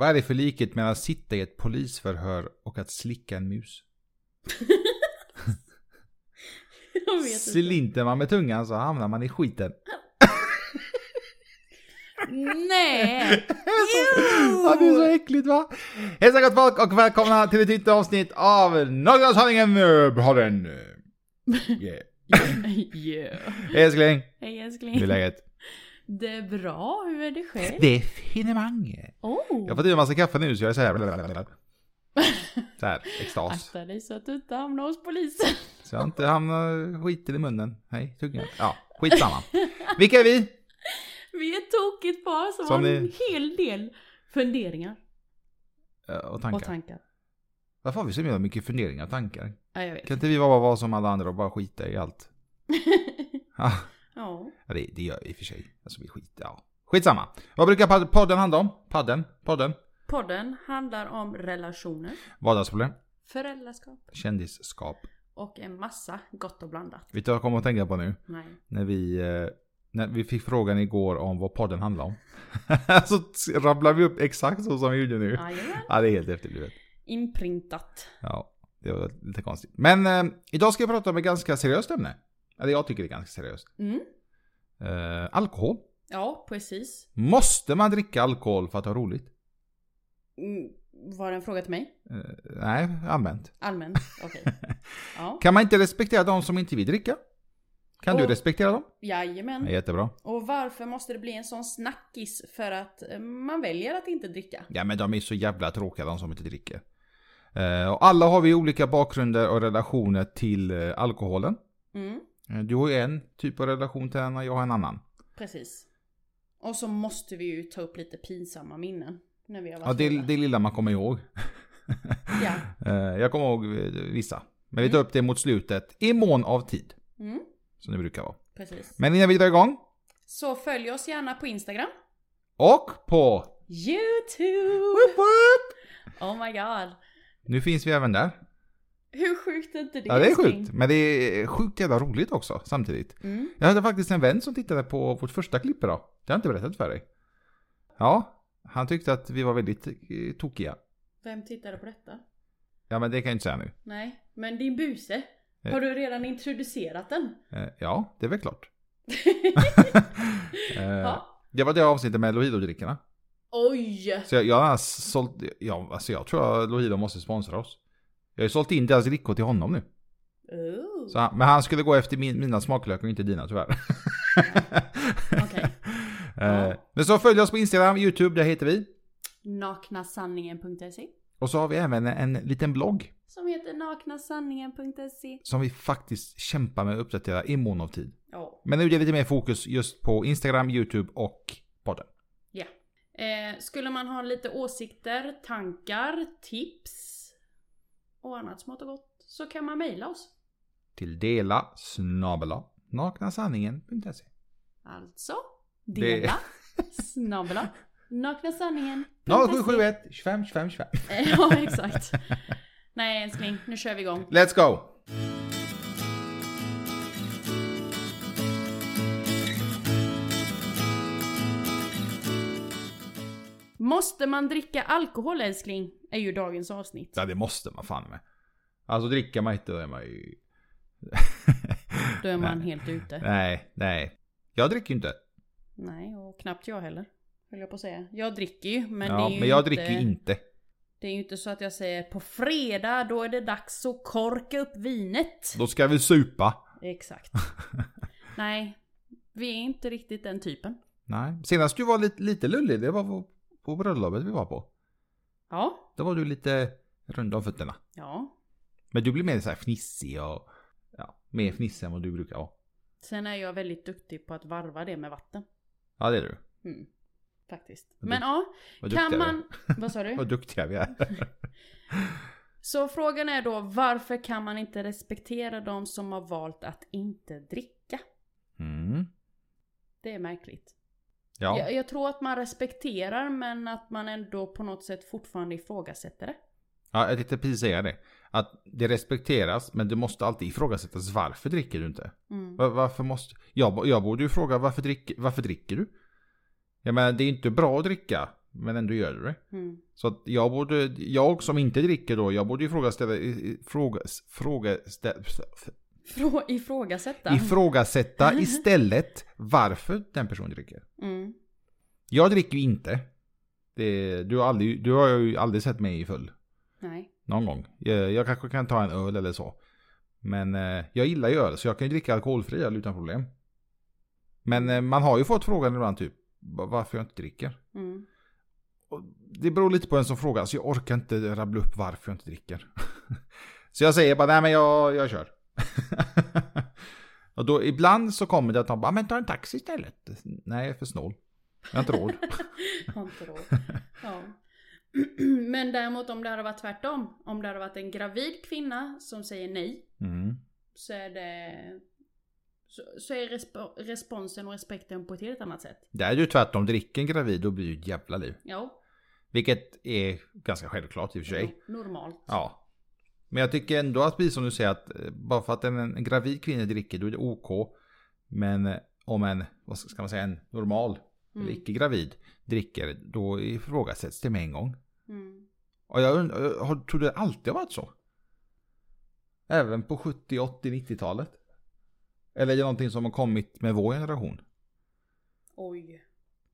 Vad är det för likhet mellan att sitta i ett polisförhör och att slicka en mus? Jag vet inte. Slinter man med tungan så hamnar man i skiten. Nej! Ja, det är så äckligt va? Hälsa gott folk och välkomna till ett nytt avsnitt av Några sanningen podden. Yeah. yeah. Hej älskling, Hej hur är älskling. läget? Det är bra, hur är det själv? Det är finemang. Oh. Jag har fått i en massa kaffe nu så jag är såhär. Så här, extas. Akta dig så att du inte hamnar hos polisen. Så jag inte hamnar skiten i munnen. Nej, tungan. Ja, skitsamma. Vilka är vi? Vi är ett tokigt par som, Som har ni- en hel del funderingar Eh, Och och tankar. tankar. Varför har vi så mycket funderingar och tankar? Ja, jag vet. Kan inte vi bara vara som alla andra och bara skita i allt? Ja, ja. Ja, det, det gör i och för sig. Alltså vi skiter, ja. Skitsamma. Vad brukar pod- podden handla om? Podden? Podden? Podden handlar om relationer, Vardagsproblem? föräldraskap Kändisskap? och en massa gott och blandat. Vet du vad jag kommer att tänka på nu? Nej. När vi, eh, när vi fick frågan igår om vad podden handlar om. så rabblar vi upp exakt så som vi gjorde nu. Jajamän. Ja, det är helt efterblivet. Inprintat. Ja, det var lite konstigt. Men eh, idag ska vi prata om ett ganska seriöst ämne. Eller jag tycker det är ganska seriöst. Mm. Eh, alkohol. Ja, precis. Måste man dricka alkohol för att ha roligt? Mm. Var det en fråga till mig? Eh, nej, allmänt. Allmänt? Okej. Ja. Kan man inte respektera de som inte vill dricka? Kan du Och- respektera dem? Jajamän. Ja, jättebra. Och varför måste det bli en sån snackis för att eh, man väljer att inte dricka? Ja men de är så jävla tråkiga de som inte dricker. Eh, och alla har vi olika bakgrunder och relationer till eh, alkoholen. Mm, du har ju en typ av relation till och jag har en annan. precis. Och så måste vi ju ta upp lite pinsamma minnen. När vi har varit Ja, det, fulla. det lilla man kommer ihåg. Ja. Eh, jag kommer ihåg eh, vissa. Men vi tar upp det mot slutet i mån av tid. Mm, Som det brukar vara. precis. Men innan vi drar igång. Så följ oss gärna på Instagram. Och på... YouTube! Woop woop! Oh my god. Nu finns vi även där. Hur sjukt är inte det? Ja det är sjukt. Men det är sjukt jävla roligt också samtidigt. Mm. Jag hade faktiskt en vän som tittade på vårt första klipp idag. Det har jag inte berättat för dig. Ja, han tyckte att vi var väldigt eh, tokiga. Vem tittade på detta? Ja, men det kan jag inte säga nu. Nej, men din buse. Eh. Har du redan introducerat den? Eh, Ja, det är väl klart. Eh, Ja. Det var det avsnittet med Lohido-drickorna. Oj! Så jag, jag har sålt, ja, alltså jag tror att Lohido måste sponsra oss. Jag har ju sålt in deras drickor till honom nu. Så han, men han skulle gå efter min, mina smaklökar och inte dina tyvärr. Okej. Eh, Men så följ oss på Instagram, YouTube, där heter vi. Naknasanningen.se Och så har vi även en liten blogg. Som heter naknasanningen.se Som vi faktiskt kämpar med att uppdatera i mån av tid. Ja. Men nu är det lite mer fokus just på Instagram, YouTube och podden. Ja. Eh, skulle man ha lite åsikter, tankar, tips och annat smått och gott så kan man mejla oss. Till dela snabela naknasanningen.se Alltså, Det- dela, snabbla, naknasanningen. 0771 25 25 25. Ja, exakt. Nej älskling, nu kör vi igång. Let's go! Måste man dricka alkohol älskling? Är ju dagens avsnitt. Ja det måste man fan med. Alltså dricker man inte då är man ju... Då är man Nej. helt ute. Nej, nej. Jag dricker ju inte. Nej, och knappt jag heller. Höll jag på att säga. Jag dricker ju, men ja, det är ju men jag inte... dricker ju inte. Det är ju inte så att jag säger på fredag, då är det dags att korka upp vinet. Då ska vi supa. Exakt. Nej, vi är inte riktigt den typen. Nej. Senast du var lite, lite lullig, det var på, bröllopet vi var på. Ja, Då var du lite rund om fötterna. ja. Men du blir mer så här fnissig och... Ja, mer fnissig än vad du brukar vara. Sen är jag väldigt duktig på att varva det med vatten. Ja, det är du. Mm. Faktiskt. Men ja, Vad kan man... Vad sa du? Vad duktiga vi är. Så frågan är då, varför kan man inte respektera de som har valt att inte dricka? Mm. Det är märkligt. Ja. Jag, jag tror att man respekterar men att man ändå på något sätt fortfarande ifrågasätter det. ja, jag tänkte precis säga det. Att det respekteras, men det måste alltid ifrågasättas. Varför dricker du inte? Mm. Va- Varför måste... Jag, jag borde ju fråga varför, drick, varför dricker du? Jag menar, det är inte bra att dricka. Men ändå gör du det. Mm. Så att jag borde, jag som inte dricker då, jag borde ifrågasätta, fråga, fråga, Frå, ifrågasätta. ifrågasätta istället varför den personen dricker. Mm. Jag dricker ju inte. Det, du, har aldrig, du har ju aldrig sett mig i full. Nej. Någon gång. Jag, jag kanske kan ta en öl eller så. Men eh, jag gillar ju öl så jag kan ju dricka alkoholfri öl utan problem. Men eh, man har ju fått frågan ibland typ va- varför jag inte dricker. Mm. Det beror lite på en som frågar så jag orkar inte rabbla upp varför jag inte dricker. så jag säger bara nej men jag, jag kör. och då ibland så kommer det att de bara men ta en taxi istället. Nej jag är för snål. Jag har inte råd. Har inte råd. Ja. Men däremot om det hade varit tvärtom. Om det hade varit en gravid kvinna som säger nej. Mm. Så är det... Så, så är resp- responsen och respekten på ett helt annat sätt. Det är ju tvärtom, dricker en gravid då blir det ju ett jävla liv. Ja. Vilket är ganska självklart i och för sig. no- Normalt. Ja. Men jag tycker ändå att precis som du säger att eh, bara för att en, gravid kvinna dricker då är det OK. Men eh, om en, vad ska man säga, en normal eller Mm. icke gravid dricker då ifrågasätts det med en gång. Mm. Och jag undrar, har- tror det alltid har varit så? Även på 70, 80, 90-talet? Eller är det någonting som har kommit med vår generation? Oj.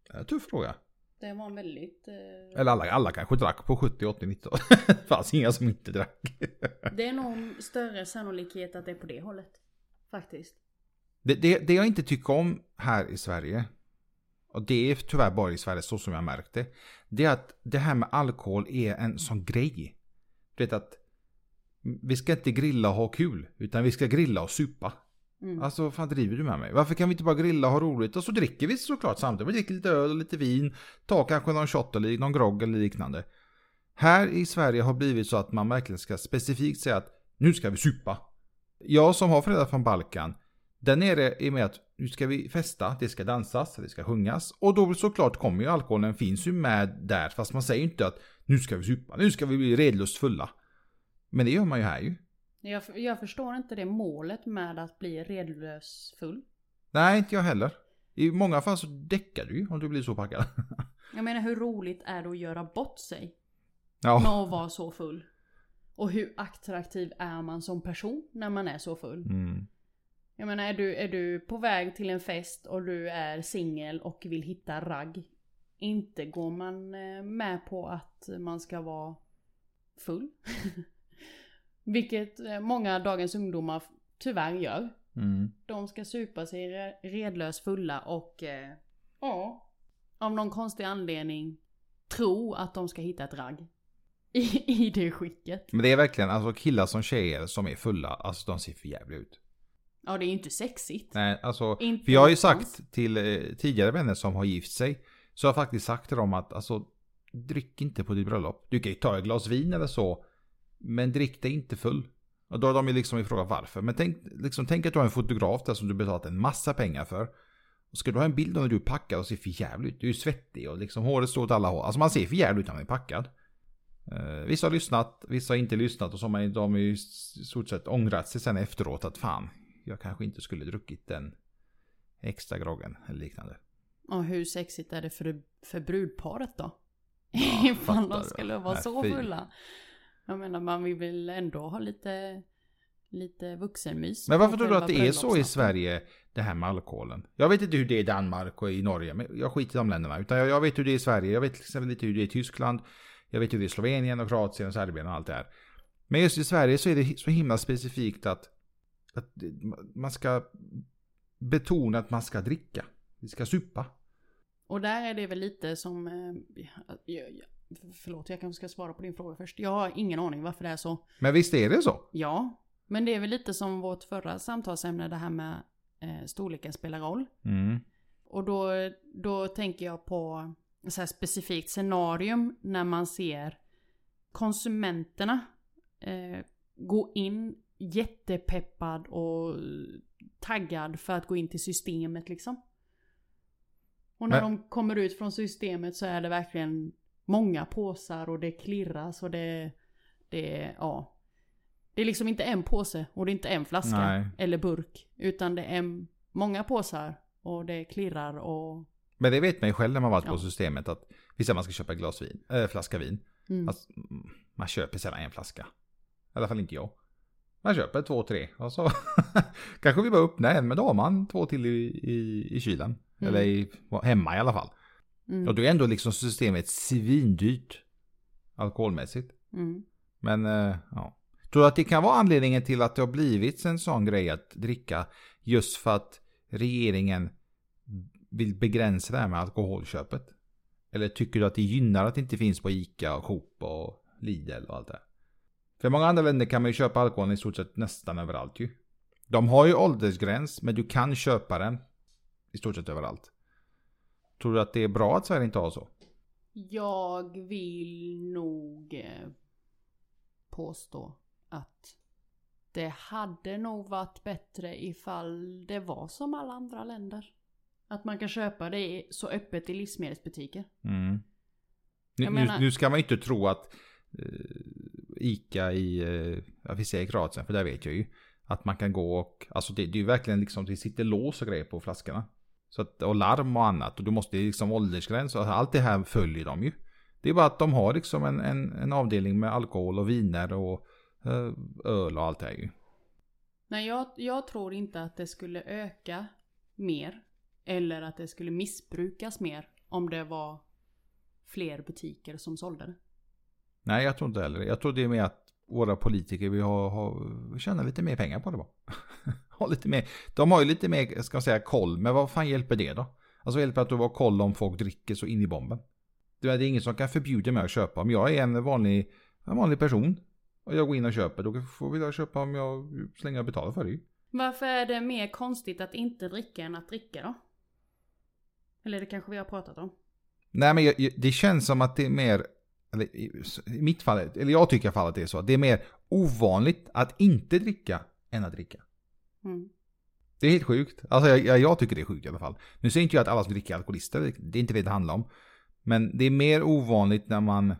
Det är en tuff fråga. Det var en väldigt... Eh, Eller alla, alla kanske drack på 70, 80, 90-talet. Det fanns inga som inte drack. det är nog större sannolikhet att det är på det hållet. Faktiskt. Det, det, det jag inte tycker om här i Sverige, och det är tyvärr bara i Sverige så som jag märkt det, det är att det här med alkohol är en sån grej. Du vet att vi ska inte grilla och ha kul, utan vi ska grilla och supa. Mm. Alltså vad fan driver du med mig? Varför kan vi inte bara grilla och ha roligt? Och så dricker vi såklart samtidigt. Vi dricker lite öl och lite vin, tar kanske någon shot eller någon grogg eller liknande. Här i Sverige har blivit så att man verkligen ska specifikt säga att nu ska vi supa. Jag som har föräldrar från Balkan, där nere är med att nu ska vi festa, det ska dansas, det ska sjungas. Och då såklart kommer ju alkoholen, finns ju med där. Fast man säger ju inte att nu ska vi supa, nu ska vi bli redlöst fulla. Men det gör man ju här ju. Jag, jag förstår inte det målet med att bli redlös full. Nej, inte jag heller. I många fall så däckar du ju om du blir så packad. Jag menar hur roligt är det att göra bort sig? Ja. Med att vara så full? Och hur attraktiv är man som person när man är så full? Mm. Jag menar är du, är du på väg till en fest och du är singel och vill hitta ragg. Inte går man eh, med på att man ska vara full. Vilket eh, många dagens ungdomar tyvärr gör. Mm. De ska supa sig re- redlös fulla och eh, ja, av någon konstig anledning tro att de ska hitta ett ragg. I, i det skicket. Men det är verkligen alltså killar som tjejer som är fulla, alltså de ser för jävla ut. Ja, det är ju inte sexigt. Nej, alltså, Inte för jag har ju sagt till eh, tidigare vänner som har gift sig, så har jag faktiskt sagt till dem att alltså, drick inte på ditt bröllop. Du kan ju ta ett glas vin eller så, men drick dig inte full. Och då har de ju liksom ifrågat varför. Men tänk, liksom, tänk att du har en fotograf där som du betalat en massa pengar för. Och ska du ha en bild när du är packad och ser för jävligt ut. Du är svettig och liksom håret står åt alla håll. Alltså man ser för jävligt ut när man är packad. Uh, vissa har lyssnat, vissa har inte lyssnat och så har man, de har ju i stort sett ångrat sig sen efteråt att fan, jag kanske inte skulle druckit den extra groggen eller liknande. Och hur sexigt är det för, för brudparet då? Ja, Ifall de skulle vara Nej, så fulla. Jag menar man vill väl ändå ha lite, lite vuxenmys. Men varför tror du att det är så i. Sverige, det här med alkoholen? Jag vet inte hur det är i Danmark och i Norge, men jag skiter i de länderna. Utan jag, jag vet hur det är i Sverige, jag vet till exempel lite hur det är i Tyskland, jag vet hur det är i Slovenien och Kroatien och Serbien och allt det här. Men just i Sverige så är det så himla specifikt att, att man ska betona att man ska dricka. Vi ska supa. Och där är det väl lite som, eh, förlåt jag kanske ska svara på din fråga först. Jag har ingen aning varför det är så. Men visst är det så? Ja, men det är väl lite som vårt förra samtalsämne, det här med eh, storleken spelar roll. Mm. Och då, då tänker jag på så här specifikt scenarium när man ser konsumenterna eh, gå in jättepeppad och taggad för att gå in till systemet liksom. Och när Men- de kommer ut från systemet så är det verkligen många påsar och det klirras och det, det, ja. Det är liksom inte en påse och det är inte en flaska Nej. eller burk. Utan det är många påsar och det klirrar och Men det vet man ju själv när man varit Ja. på systemet att vi säger att man ska köpa ett glas vin, äh, flaska vin. Mm. Alltså, mm, man köper sällan en flaska. I alla fall inte jag. Man köper två, tre och så kanske vi bara öppnar en men då har man två till i, i, i kylen. Mm. Eller i, hemma i alla fall. Mm. Och då är ändå liksom systemet svindyrt. Alkoholmässigt. Mm. Men eh, ja. Tror du att det kan vara anledningen till att det har blivit en sån grej att dricka just för att regeringen vill begränsa det här med alkoholköpet? Eller tycker du att det gynnar att det inte finns på Ica och Coop och Lidl och allt det? För i många andra länder kan man ju köpa alkohol i stort sett nästan överallt ju. De har ju åldersgräns men du kan köpa den i stort sett överallt. Tror du att det är bra att Sverige inte har så? Jag vill nog eh, påstå att det hade nog varit bättre ifall det var som alla andra länder. Att man kan köpa det så öppet i livsmedelsbutiker. Mm. Nu, menar- nu, ska man inte tro att eh, Ica i, eh, ja, vi säger Kroatien, för där vet jag ju. Att man kan gå och, alltså det, det är ju verkligen liksom, det sitter lås och grejer på flaskorna. Så att, och larm och annat. Och du måste liksom åldersgräns och allt det här följer de ju. Det är bara att de har liksom en, en, en avdelning med alkohol och viner och eh, öl och allt det här ju. Nej, jag, jag tror inte att det skulle öka mer. Eller att det skulle missbrukas mer. Om det var fler butiker som sålde det. Nej, jag tror inte heller. Jag tror det är mer att våra politiker vill ha, ha, tjäna lite mer pengar på det bara. ha lite mer. De har ju lite mer, ska man säga, koll. Men vad fan hjälper det då? Alltså hjälper att du har koll om folk dricker så in i bomben? Det är ingen som kan förbjuda mig att köpa. Om jag är en vanlig, en vanlig person och jag går in och köper, då får väl jag köpa om jag så länge jag betalar för det. Varför är det mer konstigt att inte dricka än att dricka då? Eller det kanske vi har pratat om. Nej men jag, det känns som att det är mer, eller i, i mitt fall, eller jag tycker i alla fall att det är så. Det är mer ovanligt att inte dricka än att dricka. Mm. Det är helt sjukt. Alltså jag, jag, tycker det är sjukt i alla fall. Nu säger inte jag att alla som dricker är alkoholister, det- är inte det det handlar om. Men det är mer ovanligt när man,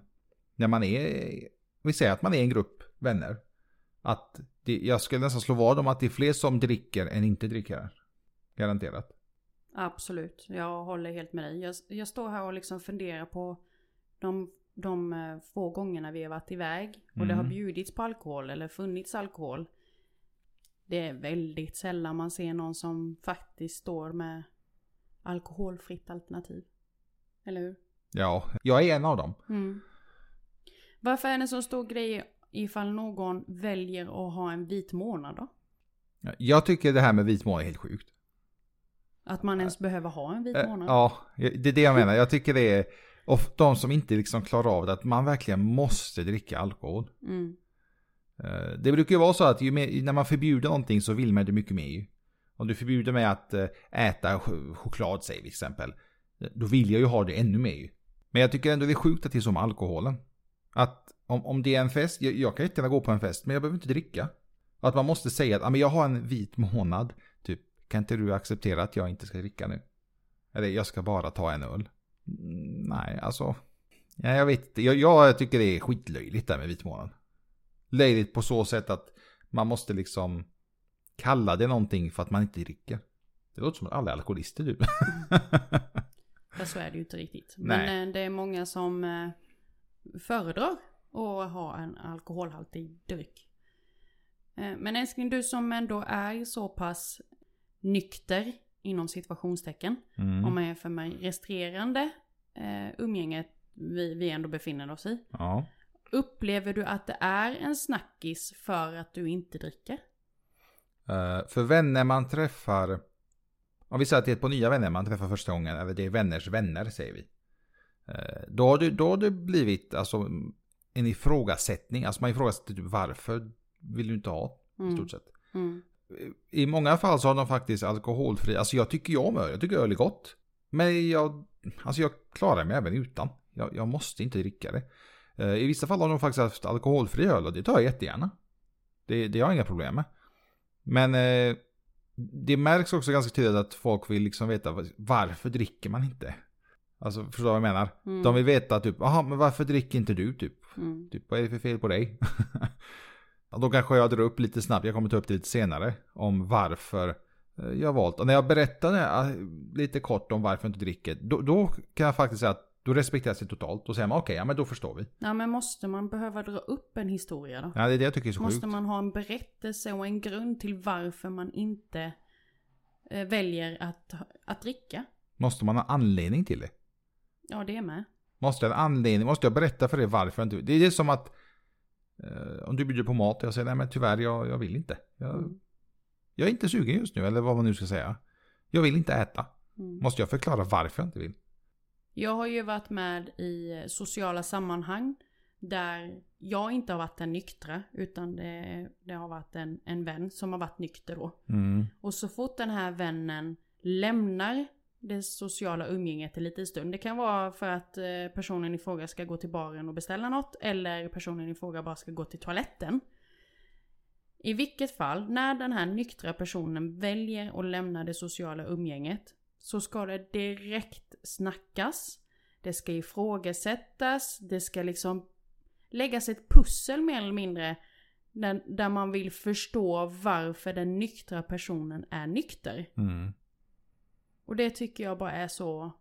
när man är, vi säger att man är en grupp vänner. Att det, jag skulle nästan slå vad om att det är fler som dricker än inte dricker. Garanterat. Absolut, jag håller helt med dig. Jag, jag står här och liksom funderar på de, de eh, få gångerna vi har varit iväg och det har Mm. bjudits på alkohol eller funnits alkohol. Det är väldigt sällan man ser någon som faktiskt står med alkoholfritt alternativ. Eller hur? Ja, jag är en av dem. Mm. Varför är det en så stor grej ifall någon väljer att ha en vit månad då? Jag tycker det här med vit månad är helt sjukt. Att man ens behöver ha en vit Eh, månad? Ja, det är det jag menar. Jag tycker det är, och de som inte liksom klarar av det, att man verkligen måste dricka alkohol. Mm. Eh, det brukar ju vara så att ju mer, när man förbjuder någonting så vill man det mycket mer ju. Om du förbjuder mig att eh, äta ch- choklad, säger vi exempel. Eh, då vill jag ju ha det ännu mer ju. Men jag tycker ändå det är sjukt att det är så med alkoholen. Att om, om det är en fest, jag, jag kan jättegärna gå på en fest, men jag behöver inte dricka. Att man måste säga att "Ah, men jag har en vit månad. Typ, kan inte du acceptera att jag inte ska dricka nu? Eller jag ska bara ta en öl. Mm, nej, alltså. Ja, jag vet inte. Jag, jag tycker det är skitlöjligt där med vit månad löjligt på så sätt att man måste liksom kalla det någonting för att man inte dricker. Det låter som att alla är alkoholister typ. För så är det ju inte riktigt. Nej. Men eh, det är många som eh, föredrar att ha en alkoholhaltig dryck. Eh, Men älskling, du som ändå är så pass nykter inom situationstecken. Mm. Om man jämför med resterande eh, umgänget vi, vi ändå befinner oss i. Ja. Upplever du att det är en snackis för att du inte dricker? Eh, för vänner man träffar, om vi säger att det är ett par nya vänner man träffar första gången, eller det är vänners vänner säger vi. Eh, då, har det, då har det blivit alltså, en ifrågasättning, alltså man ifrågasätter typ varför vill du inte ha i Mm. stort sett. Mm. I många fall så har de faktiskt alkoholfri. Alltså jag tycker ju om öl. Jag tycker öl är gott. Men jag, alltså jag klarar mig även utan. Jag, jag måste inte dricka det. Eh, I vissa fall har de faktiskt haft alkoholfri öl och det tar jag jättegärna. Det, det har jag inga problem med. Men eh, det märks också ganska tydligt att folk vill liksom veta var- varför dricker man inte? Alltså förstår du vad jag menar? Mm. De vill veta typ, jaha men varför dricker inte du typ? Mm. Typ, vad är det för fel på dig? Då kanske jag drar upp lite snabbt, jag kommer ta upp det lite senare, om varför eh, jag har valt. Och när jag berättade lite kort om varför jag inte dricker, då, då kan jag faktiskt säga att då respekteras det totalt. Då säger man okej, okay, ja men då förstår vi. Ja men måste man behöva dra upp en historia då? Ja det är det jag tycker är så Måste sjukt. man ha en berättelse och en grund till varför man inte eh, väljer att, att dricka? Måste man ha anledning till det? Ja det är med. Måste jag ha en anledning? Måste jag berätta för dig varför jag inte Det är det som att eh, om du bjuder på mat och jag säger nej men tyvärr jag, jag vill inte. Jag, Mm. jag är inte sugen just nu eller vad man nu ska säga. Jag vill inte äta. Mm. Måste jag förklara varför jag inte vill? Jag har ju varit med i sociala sammanhang där jag inte har varit den nyktra utan det, det har varit en, en vän som har varit nykter då. Mm. Och så fort den här vännen lämnar det sociala umgänget en liten stund. Det kan vara för att eh, personen i fråga ska gå till baren och beställa något eller personen i fråga bara ska gå till toaletten. I vilket fall, när den här nyktra personen väljer att lämna det sociala umgänget så ska det direkt snackas. Det ska ifrågasättas. Det ska liksom läggas ett pussel mer eller mindre där, där man vill förstå varför den nyktra personen är nykter. Mm. Och det tycker jag bara är så...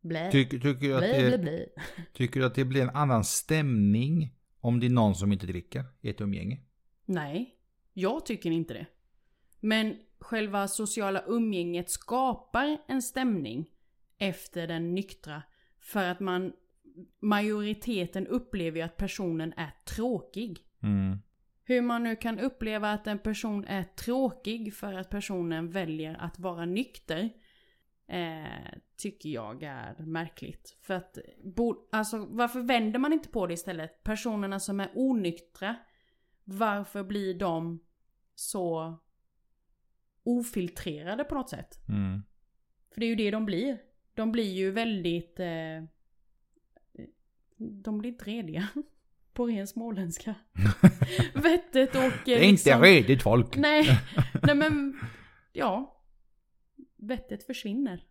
Blä. Tycker, tycker, du blä, det, blä. tycker du att det blir en annan stämning om det är någon som inte dricker i ett umgänge? Nej, jag tycker inte det. Men själva sociala umgänget skapar en stämning efter den nyktra. För att man, majoriteten upplever ju att personen är tråkig. Mm. Hur man nu kan uppleva att en person är tråkig för att personen väljer att vara nykter. Eh, tycker jag är märkligt. För att, bo, alltså varför vänder man inte på det istället? Personerna som är onyktra. Varför blir de så ofiltrerade på något sätt? Mm. För det är ju det de blir. De blir ju väldigt... Eh, de blir inte rediga. På ren småländska. Vettet och... eh, Det är inte redigt folk. Nej, nej men... Ja. Vettet försvinner.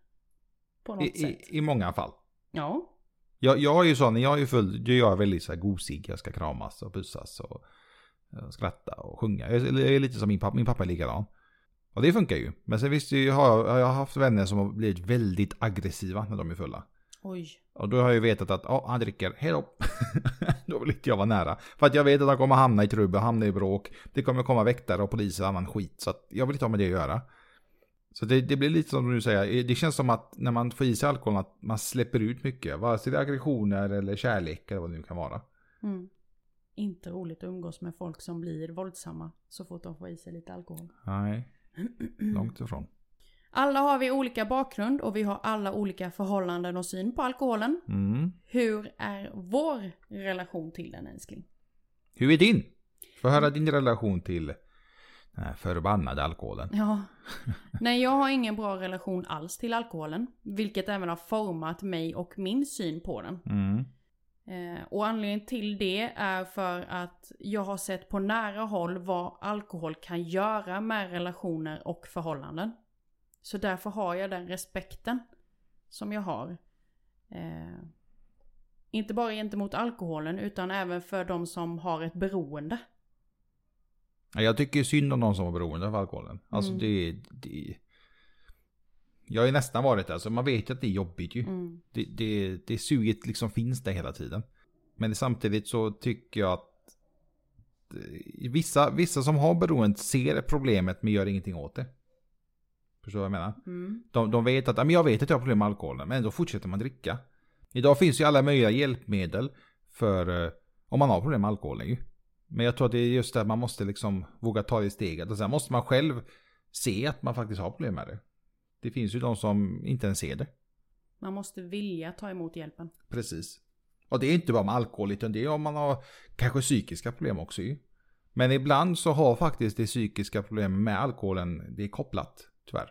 På något I, sätt. i, I många fall. Ja. Jag, jag är ju sån, jag är full, då är jag väldigt så här gosig. Jag ska kramas och pussas och, och skratta och sjunga. Jag, är- jag är lite som min pappa, min pappa är likadan. Och det funkar ju. Men sen visst jag har jag, har haft vänner som har blivit väldigt aggressiva när de är fulla. Oj. Och då har jag ju vetat att ja, han dricker, hejdå. då vill inte jag vara nära. För att jag vet att han kommer hamna i trubbel, hamna i bråk. Det kommer komma väktare och poliser och annan skit. Så jag vill inte ha med det att göra. Så det, det blir lite som du säger, det känns som att när man får i sig alkohol att man släpper ut mycket. Vare sig det är aggressioner eller kärlek eller vad det nu kan vara. Mm. Inte roligt att umgås med folk som blir våldsamma så fort de får i sig lite alkohol. Nej, långt ifrån. Alla har vi olika bakgrund och vi har alla olika förhållanden och syn på alkoholen. Mm. Hur är vår relation till den älskling? Hur är din? Få höra din relation till den här förbannade alkoholen. Ja. Nej, jag har ingen bra relation alls till alkoholen. Vilket även har format mig och min syn på den. Mm. Eh, och anledningen till det är för att jag har sett på nära håll vad alkohol kan göra med relationer och förhållanden. Så därför har jag den respekten som jag har. Eh, inte bara gentemot alkoholen utan även för de som har ett beroende. Ja, Jag tycker synd om de som var beroende av alkoholen. Alltså Mm. det, det... Jag har ju nästan varit där, så man vet ju att det är jobbigt ju. Mm. Det, det, det suget liksom finns där hela tiden. Men samtidigt så tycker jag att eh, vissa, vissa som har beroende ser problemet men gör ingenting åt det. Förstår du vad jag menar? Mm. De, de vet att, men jag vet att jag har problem med alkoholen, men ändå fortsätter man dricka. Idag finns ju alla möjliga hjälpmedel för eh, om man har problem med alkoholen ju. Men jag tror att det är just det att man måste liksom våga ta det steget. Och sen måste man själv se att man faktiskt har problem med det. Det finns ju de som inte ens ser det. Man måste vilja ta emot hjälpen. Precis. Och det är inte bara med alkohol, utan det är om man har kanske psykiska problem också ju. Men ibland så har faktiskt det psykiska problemet med alkoholen, det är kopplat, tyvärr.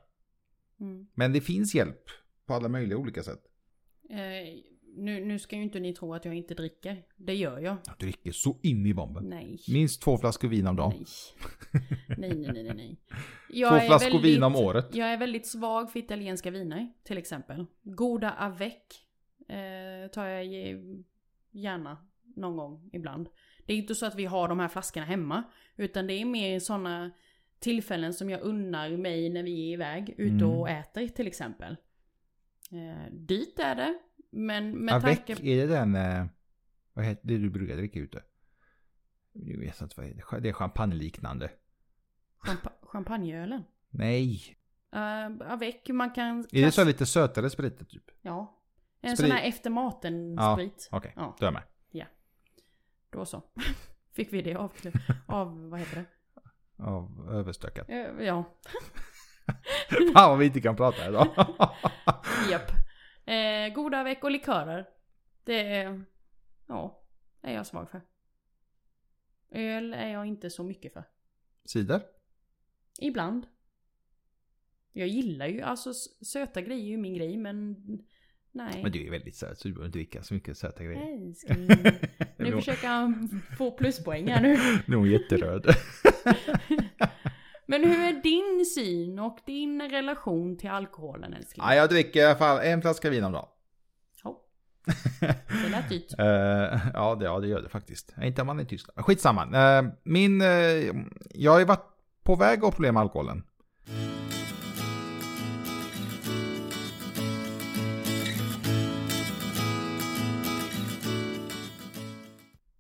Mm. Men det finns hjälp på alla möjliga olika sätt. Eh, nu, nu ska ju inte ni tro att jag inte dricker. Det gör jag. Jag dricker så in i bomben. Nej. Minst två flaskor vin om dagen. Nej. Nej, nej, nej, nej, Två flaskor vin om året. Jag är väldigt svag för italienska viner, till exempel. Goda avec eh, tar jag gärna någon gång ibland. Det är inte så att vi har de här flaskorna hemma, utan det är mer sådana tillfällen som jag unnar mig när vi är iväg, ute Mm. och äter till exempel. Eh, dyrt är det, men med Avec, tanke... är det den, vad heter det du brukar dricka ute? Jag vet inte vad det är. Det är champagneliknande. Champa champagneölen. Nej. Uh, avec, man kan... Är det så lite sötare sprit typ? Ja. En Sprit. sån här efter maten Ja, sprit. Okej, Ja. då är jag med. Då så. Fick vi det av, av vad heter det? Av överstökat. Ja, Fan vad vi inte kan prata idag. japp. Eh, goda veck och likörer. Det är, ja, är jag svag för. Öl är jag inte så mycket för. Cider? Ibland. Jag gillar ju, alltså söta grejer är ju min grej men nej. Men du är väldigt söt så du behöver inte dricka så mycket söta grejer. Älskling. Nu försöker han få pluspoäng här nu. Nog jätteröd. Men hur är din syn och din relation till alkoholen älskling? ja, jag dricker i alla fall en flaska vin om dagen. Det lät dyrt. Eh, ja, det, ja, det gör det faktiskt. Inte om man är i Tyskland. Skitsamma. Uh, min, uh, jag har ju varit på väg att ha problem med alkoholen.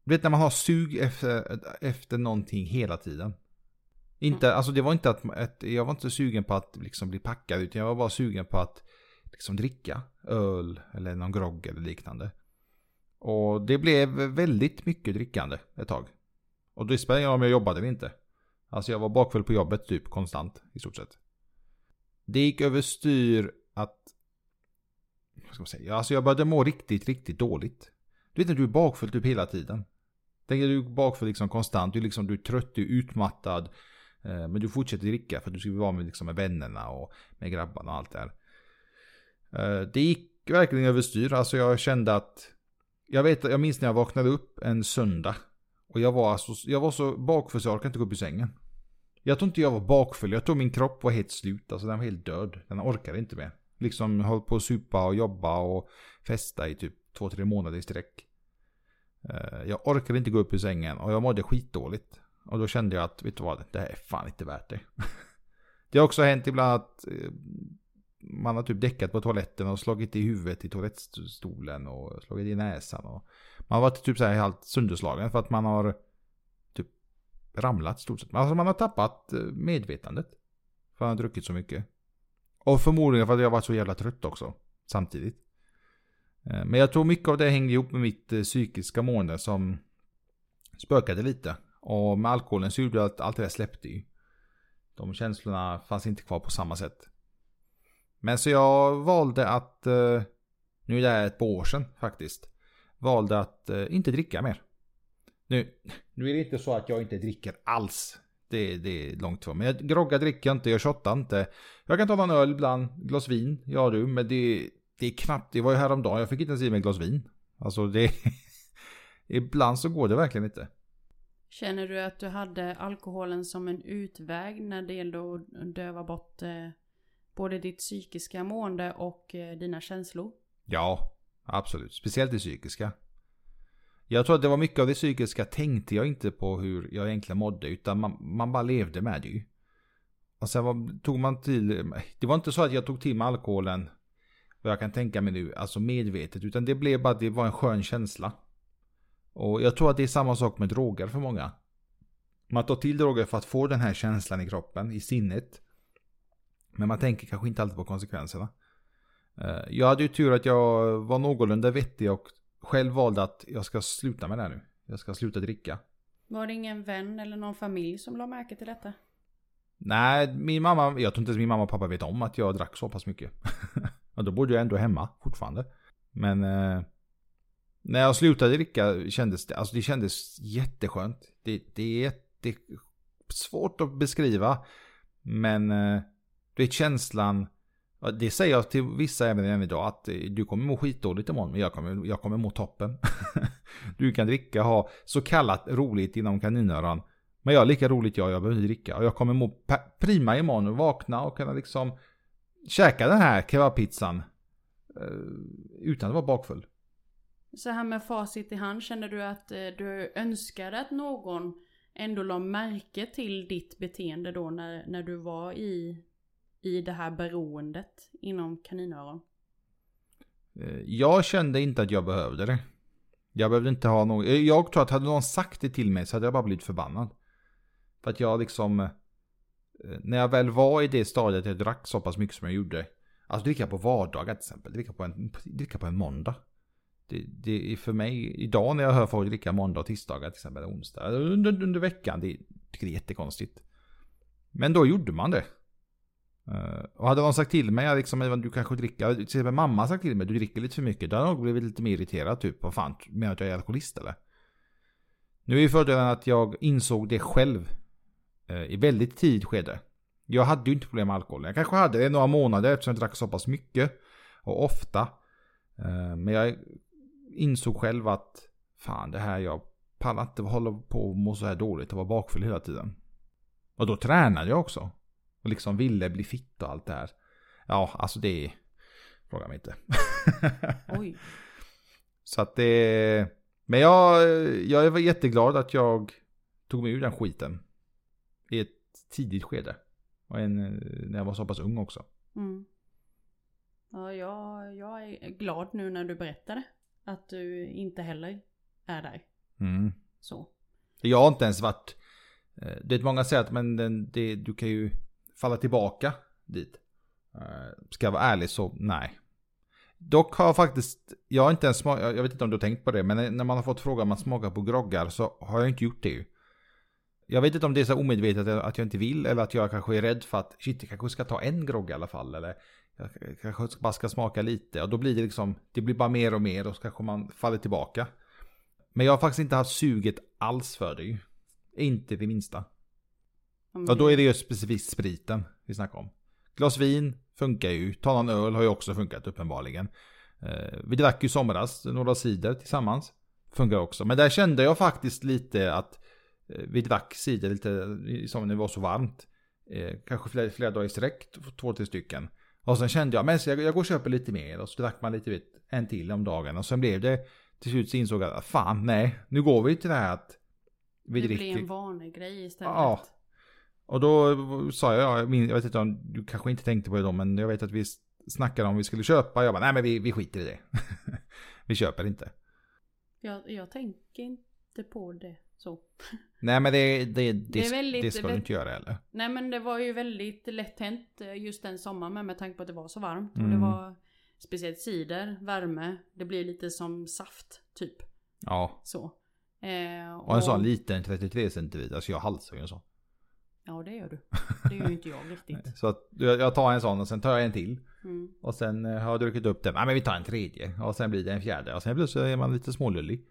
Du vet när man har sug efter, efter någonting hela tiden. Inte, alltså det var inte att, att, jag var inte sugen på att liksom bli packad utan jag var bara sugen på att liksom dricka öl eller någon grogg eller liknande. Och det blev väldigt mycket drickande ett tag. Och det spelade ingen roll om jag jobbade eller inte. Alltså jag var bakfull på jobbet typ konstant i stort sett. Det gick överstyr att... Vad ska man säga? Alltså jag började må riktigt, riktigt dåligt. Du vet när du är bakfull typ hela tiden. Tänker du bakfull liksom konstant. Du är, liksom, du är trött, du är utmattad. Eh, men du fortsätter dricka för att du ska vara med, liksom, med vännerna och med grabbarna och allt det här. Eh, det gick verkligen överstyr. Alltså jag kände att... Jag, vet, jag minns när jag vaknade upp en söndag. Och jag var, alltså, jag var så bakfull så jag orkade inte gå upp ur sängen. Jag tror inte jag var bakfull. Jag tror min kropp var helt slut. Alltså den var helt död. Den orkade inte mer. Liksom höll på att supa och jobba och festa i typ två, tre månader i sträck. Eh, jag orkade inte gå upp ur sängen och jag mådde skitdåligt. Och då kände jag att, vet du vad, det här är fan inte värt det. Det har också hänt ibland att eh, man har typ däckat på toaletten och slagit i huvudet i toalettstolen och slagit i näsan. Och man har varit typ så här helt sönderslagen för att man har typ ramlat stort sett. Alltså man har tappat eh, medvetandet. För att man har druckit så mycket. Och förmodligen för att jag har varit så jävla trött också. Samtidigt. Eh, men jag tror mycket av det hängde ihop med mitt psykiska mående som spökade lite. Och med alkoholen så gjorde det att allt det där släppte ju. De känslorna fanns inte kvar på samma sätt. Men så jag valde att, eh, nu är det här ett par år sedan faktiskt, valde att eh, inte dricka mer. Nu, nu är det inte så att jag inte dricker alls. Det, det är långt ifrån. Men jag groggar dricker jag inte, jag shottar inte. Jag kan ta en öl ibland, glas vin, ja du, men det, det är knappt, det var ju häromdagen, jag fick inte ens i mig ett glas vin. Alltså det, ibland så går det verkligen inte. Känner du att du hade alkoholen som en utväg när det gällde att döva bort eh, både ditt psykiska mående och eh, dina känslor? Ja, absolut. Speciellt det psykiska. Jag tror att det var mycket av det psykiska tänkte jag inte på hur jag egentligen mådde. Utan man, man bara levde med det ju. Och sen var, tog man till... Det var inte så att jag tog till mig alkoholen. Vad jag kan tänka mig nu. Alltså medvetet. Utan det blev bara det var en skön känsla. Och jag tror att det är samma sak med droger för många. Man tar till droger för att få den här känslan i kroppen, i sinnet. Men man tänker kanske inte alltid på konsekvenserna. Eh, Jag hade ju tur att jag var någorlunda vettig och själv valde att jag ska sluta med det här nu. Jag ska sluta dricka. Var det ingen vän eller någon familj som la märke till detta? Nej, min mamma, jag tror inte ens min mamma och pappa vet om att jag drack så pass mycket. då bodde jag ändå hemma fortfarande. Men eh, när jag slutade dricka kändes det, alltså det kändes jätteskönt. Det, det är det är svårt att beskriva. Men eh, du vet känslan, det säger jag till vissa även än idag, att eh, du kommer må skitdåligt imorgon, men jag kommer, jag kommer må toppen. du kan dricka, ha så kallat roligt inom kaninöron. Men jag har lika roligt jag, jag behöver inte dricka. Och jag kommer må prima imorgon och vakna och kunna liksom käka den här kebabpizzan. Eh, utan att vara bakfull. Så här med facit i hand, känner du att eh, du önskade att någon ändå la märke till ditt beteende då när, när du var i, i det här beroendet inom kaninöron? Eh, jag kände inte att jag behövde det. Jag behövde inte ha något. Eh, jag tror att hade någon sagt det till mig så hade jag bara blivit förbannad. För att jag liksom. När jag väl var i det stadiet jag drack så pass mycket som jag gjorde. Alltså dricka på vardagar till exempel. Dricka på en, dricka på en måndag. Det, det är för mig, idag när jag hör folk dricka måndag och tisdagar till exempel, onsdag. Under, under veckan, det tycker det är jättekonstigt. Men då gjorde man det. Eh, och hade någon sagt till mig, liksom, du kanske dricker, till exempel mamma sagt till mig, du dricker lite för mycket. Då hade jag nog blivit lite mer irriterad, typ, vad fan, menar du att jag är alkoholist eller? Nu är ju fördelen att jag insåg det själv eh, i väldigt tidigt skede. Jag hade ju inte problem med alkohol. Jag kanske hade det några månader eftersom jag drack så pass mycket och ofta. Eh, Men jag insåg själv att fan det här jag pallar inte hålla på och må så här dåligt och vara bakfull hela tiden. Och då tränade jag också. Och liksom ville bli fit och allt det här. Ja, alltså det är... Fråga mig inte. Oj. Så att det... Men jag, jag var jätteglad att jag tog mig ur den skiten. I ett tidigt skede. Och en, när jag var så pass ung också. Mm. Ja, jag, jag är glad nu när du berättade. Att du inte heller är där. Mm. Så. Jag har inte ens varit... eh, Det är många säger att men den, det, du kan ju falla tillbaka dit. Eh, Ska jag vara ärlig så nej. Dock har jag faktiskt, jag har inte ens smakat, jag vet inte om du har tänkt på det, men när man har fått frågan om man smakar på groggar så har jag inte gjort det ju. Jag vet inte om det är så omedvetet att jag- att jag inte vill eller att jag kanske är rädd för att shit, jag kanske ska ta en grogg i alla fall. Eller jag kanske bara ska smaka lite och då blir det liksom, det blir bara mer och mer och så kanske man faller tillbaka. Men jag har faktiskt inte haft suget alls för det ju. Inte det minsta. Men- Och då är det ju specifikt spriten vi snackar om. Glas vin funkar ju. Ta någon öl har ju också funkat uppenbarligen. Eh, vi drack ju somras några cider tillsammans. Funkar också. Men där kände jag faktiskt lite att eh, vi drack cider lite som när det var så varmt. Eh, kanske flera, flera dagar i sträck, två, tre stycken. Och sen kände jag, men jag, jag går och köper lite mer. Och så drack man lite, vet, en till om dagen. Och sen blev det, till slut så insåg jag att fan nej, nu går vi till det här att vi det dricker. blir en vanegrej istället. Ja. Och då sa jag, jag, vet inte om du kanske inte tänkte på det då, men jag vet att vi snackade om vi skulle köpa. Jag bara, nej men vi, vi skiter i det. vi köper inte. Jag, jag tänker inte på det så. Nej men det, det, det, Det väldigt- det ska du inte göra heller. Nej men det var ju väldigt lätt hänt eh, just den sommaren med, med tanke på att det var så varmt. Och Mm. det var speciellt cider, värme. Det blir lite som saft typ. Ja. Så. Eh, Och en sån liten 33 centiliter, alltså jag halsar ju en sån. Ja det gör du. Det gör ju inte jag riktigt. Så att jag, jag tar en sån och sen tar jag en till. Mm. Och sen eh, har jag druckit upp den. Nej men vi tar en tredje. Och sen blir det en fjärde. Och sen plötsligt är man lite smålullig.